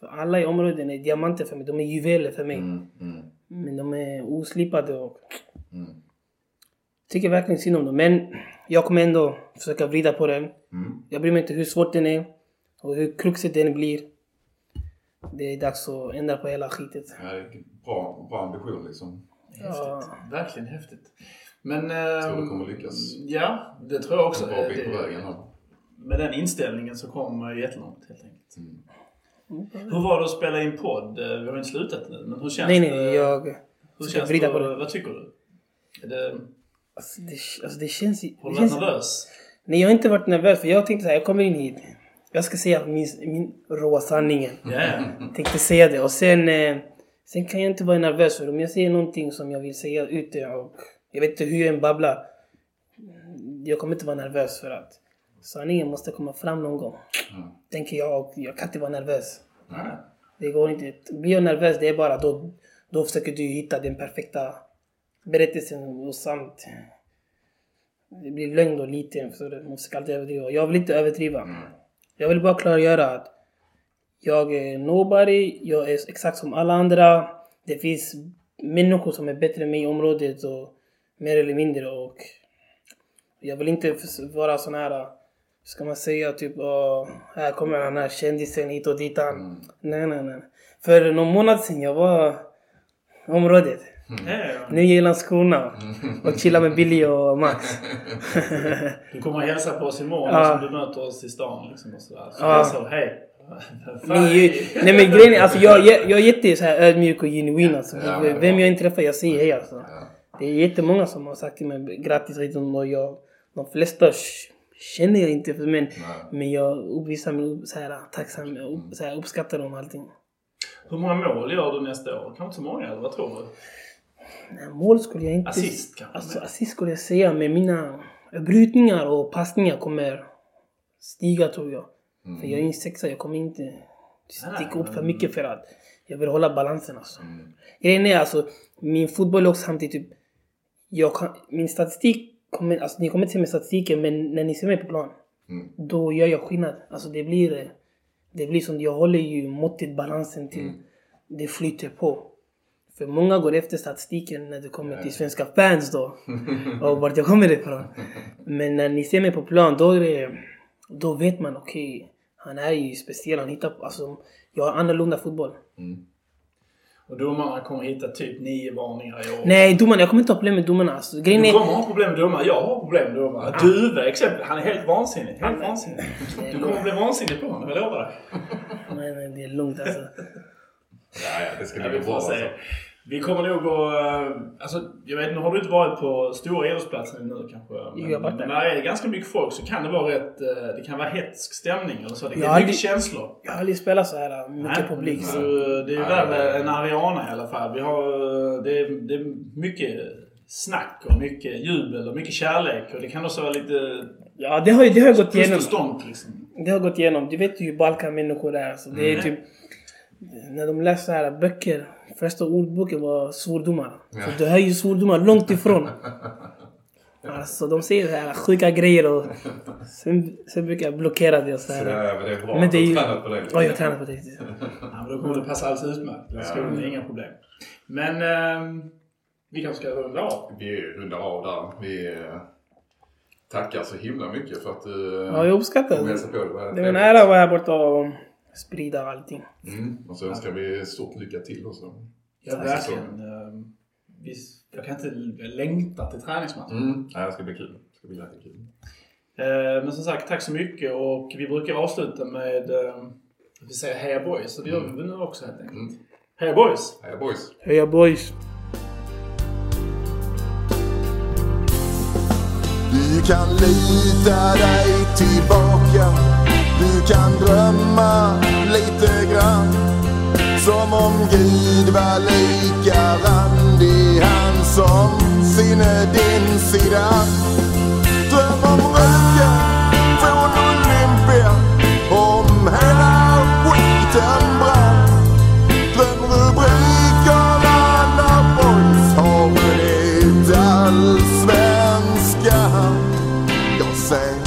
För alla i områden är diamanter för mig. De är juveler för mig. Mm, mm, Men de är oslipade och mm, tycker verkligen synd om dem. Men jag kommer ändå försöka vrida på den. mm. Jag bryr mig inte hur svårt den är och hur kruxigt den blir. Det är dags att ändra på hela skitet. Ja, det är bra, bra ambition liksom. Häftigt. Verkligen häftigt. Men... Jag tror ehm, det kommer lyckas. Ja, det tror jag också. En bra bit Det- på vägen här. Med den inställningen så kommer man ju jättelångt helt enkelt. Mm. Hur var det att spela in podd? Vi har inte slutat nu, men hur känns Nej, det? nej, jag... Hur ska känns vrida det? på det. Vad tycker du? Är det, Alltså det, alltså det känns... Det du nervös? nej, jag har inte varit nervös för jag tänkte så här, jag kommer in hit. Jag ska säga min, min råa sanningen. Ja, ja. tänkte säga det och sen... Eh, sen kan jag inte vara nervös för om jag säger någonting som jag vill säga ute och jag vet inte hur jag än babblar. Jag kommer inte vara nervös för att sanningen måste komma fram någon gång. Mm. Tänker jag och jag kan inte vara nervös. Nej. Det går inte. Blir jag nervös, det är bara då, då försöker du hitta den perfekta berättelsen och samt det blir lögn och lite, så du Man försöker alltid överdriva. Jag vill inte överdriva. Jag vill bara klargöra att jag är nobody, jag är exakt som alla andra. Det finns människor som är bättre än mig i området och mer eller mindre och jag vill inte vara sån här, ska man säga, typ åh, här kommer den här kändisen hit och dit. han. Nej, nej, nej. För någon månad sedan jag var i området. Ja. Nu jag i Landskrona och chillar med Billy och Max. *laughs* Du kommer att hälsa på oss imorgon Ja. som du möter oss i stan. Liksom, och sådär. Så Ja. jag sa hej. Ni, nej men grejen är, alltså jag, jag, jag är jätte så här ödmjuk och genuin alltså. Ja, men Vem jag än träffar, jag säger hej alltså. Ja. Det är jättemånga som har sagt till mig grattis redan och jag, de flesta känner jag inte men, Nej. men jag uppvisar min så här, tacksam, upp, så här, uppskattar dem allting. Hur många mål gör du nästa år? Kanske inte så många, eller vad tror du? Mål skulle jag inte... Assist kanske? Alltså assist skulle jag säga, men mina brytningar och passningar kommer stiga tror jag. Mm. För jag är en sexa, jag kommer inte sticka upp för mycket för att jag vill hålla balansen alltså. Mm. Grejen är alltså, min fotboll är också samtidigt typ... Jag kan, min statistik kommer, alltså ni kommer inte se min statistiken men när ni ser mig på plan, Mm. då gör jag skillnad. Alltså det blir, det blir som, jag håller ju måttet, balansen till det flyter på. För många går efter statistiken när det kommer till svenska fans då. *laughs* och vart jag kommer ifrån. Men när ni ser mig på plan, då är det, då vet man okej, han är ju speciell, han hittar, alltså jag har annorlunda fotboll. Och domarna kommer hitta typ nio varningar i år. Nej, domarna, jag kommer inte ha problem med domarna. Alltså, grejen Du är, kommer ha problem med domare. Jag har problem med domare. Duve exempel. Han är helt vansinnig. Helt vansinnig. Du kommer bli vansinnig på honom, jag lovar dig. nej, nej, det är lugnt alltså. Ja, ja, det ska bli bra alltså. Vi kommer nog att... Alltså, jag vet inte, har du inte varit på stora idrottsplatser nu kanske? Men, jag men när det är ganska mycket folk så kan det vara rätt... eh, Det kan vara hetsk stämning eller så. Det kan har mycket känslor. Jag har aldrig spelat så här mycket publik. Så det är Nej, nej, nej. än Ariana i alla fall. Vi har, det, är, det är mycket snack och mycket jubel och mycket kärlek. Och det kan också vara lite Ja, det har, ju- det har gått igenom. liksom. Det har gått igenom. Du vet ju hur Balkan-människor är. Så det är Mm. När de läser så här böcker, första ordboken var svordomar. Så du hör ju svordomar långt ifrån. *laughs* Alltså de säger så här sjuka grejer och sen, sen brukar jag blockera det och så här. ja, men det är bra Men det är du ju... har tränat på det. Ja, jag tränar på det. Ja, men då kommer det passa alldeles utmärkt. Det ska Ja. inga problem. Men ehm, vi kanske ska runda av. Vi rundar av där. Vi eh, tackar så himla mycket för att du Ja, jag uppskattar kom och det. hälsade på. Det var en ära att vara här borta och sprida allting. Mm. Och så önskar vi stort lycka till och så. Ja, verkligen. Ehm, vi, jag kan inte längta till träningsmatchen. Mm. Ja, det ska bli kul. Det ska bli jättekul. Eh, Men som sagt, tack så mycket och vi brukar avsluta med att vi säger heja boys. Så det gör vi nu också helt enkelt. Mm. Heja boys! Heja boys! Heja boys! Du kan lita dig tillbaka du kan drömma lite grann som om Gud var lika randig han som sinne din sida. Dröm om röken från Olympia, om hela skiten brann. Dröm rubrikerna när boys har vunnit allsvenskan. Jag säger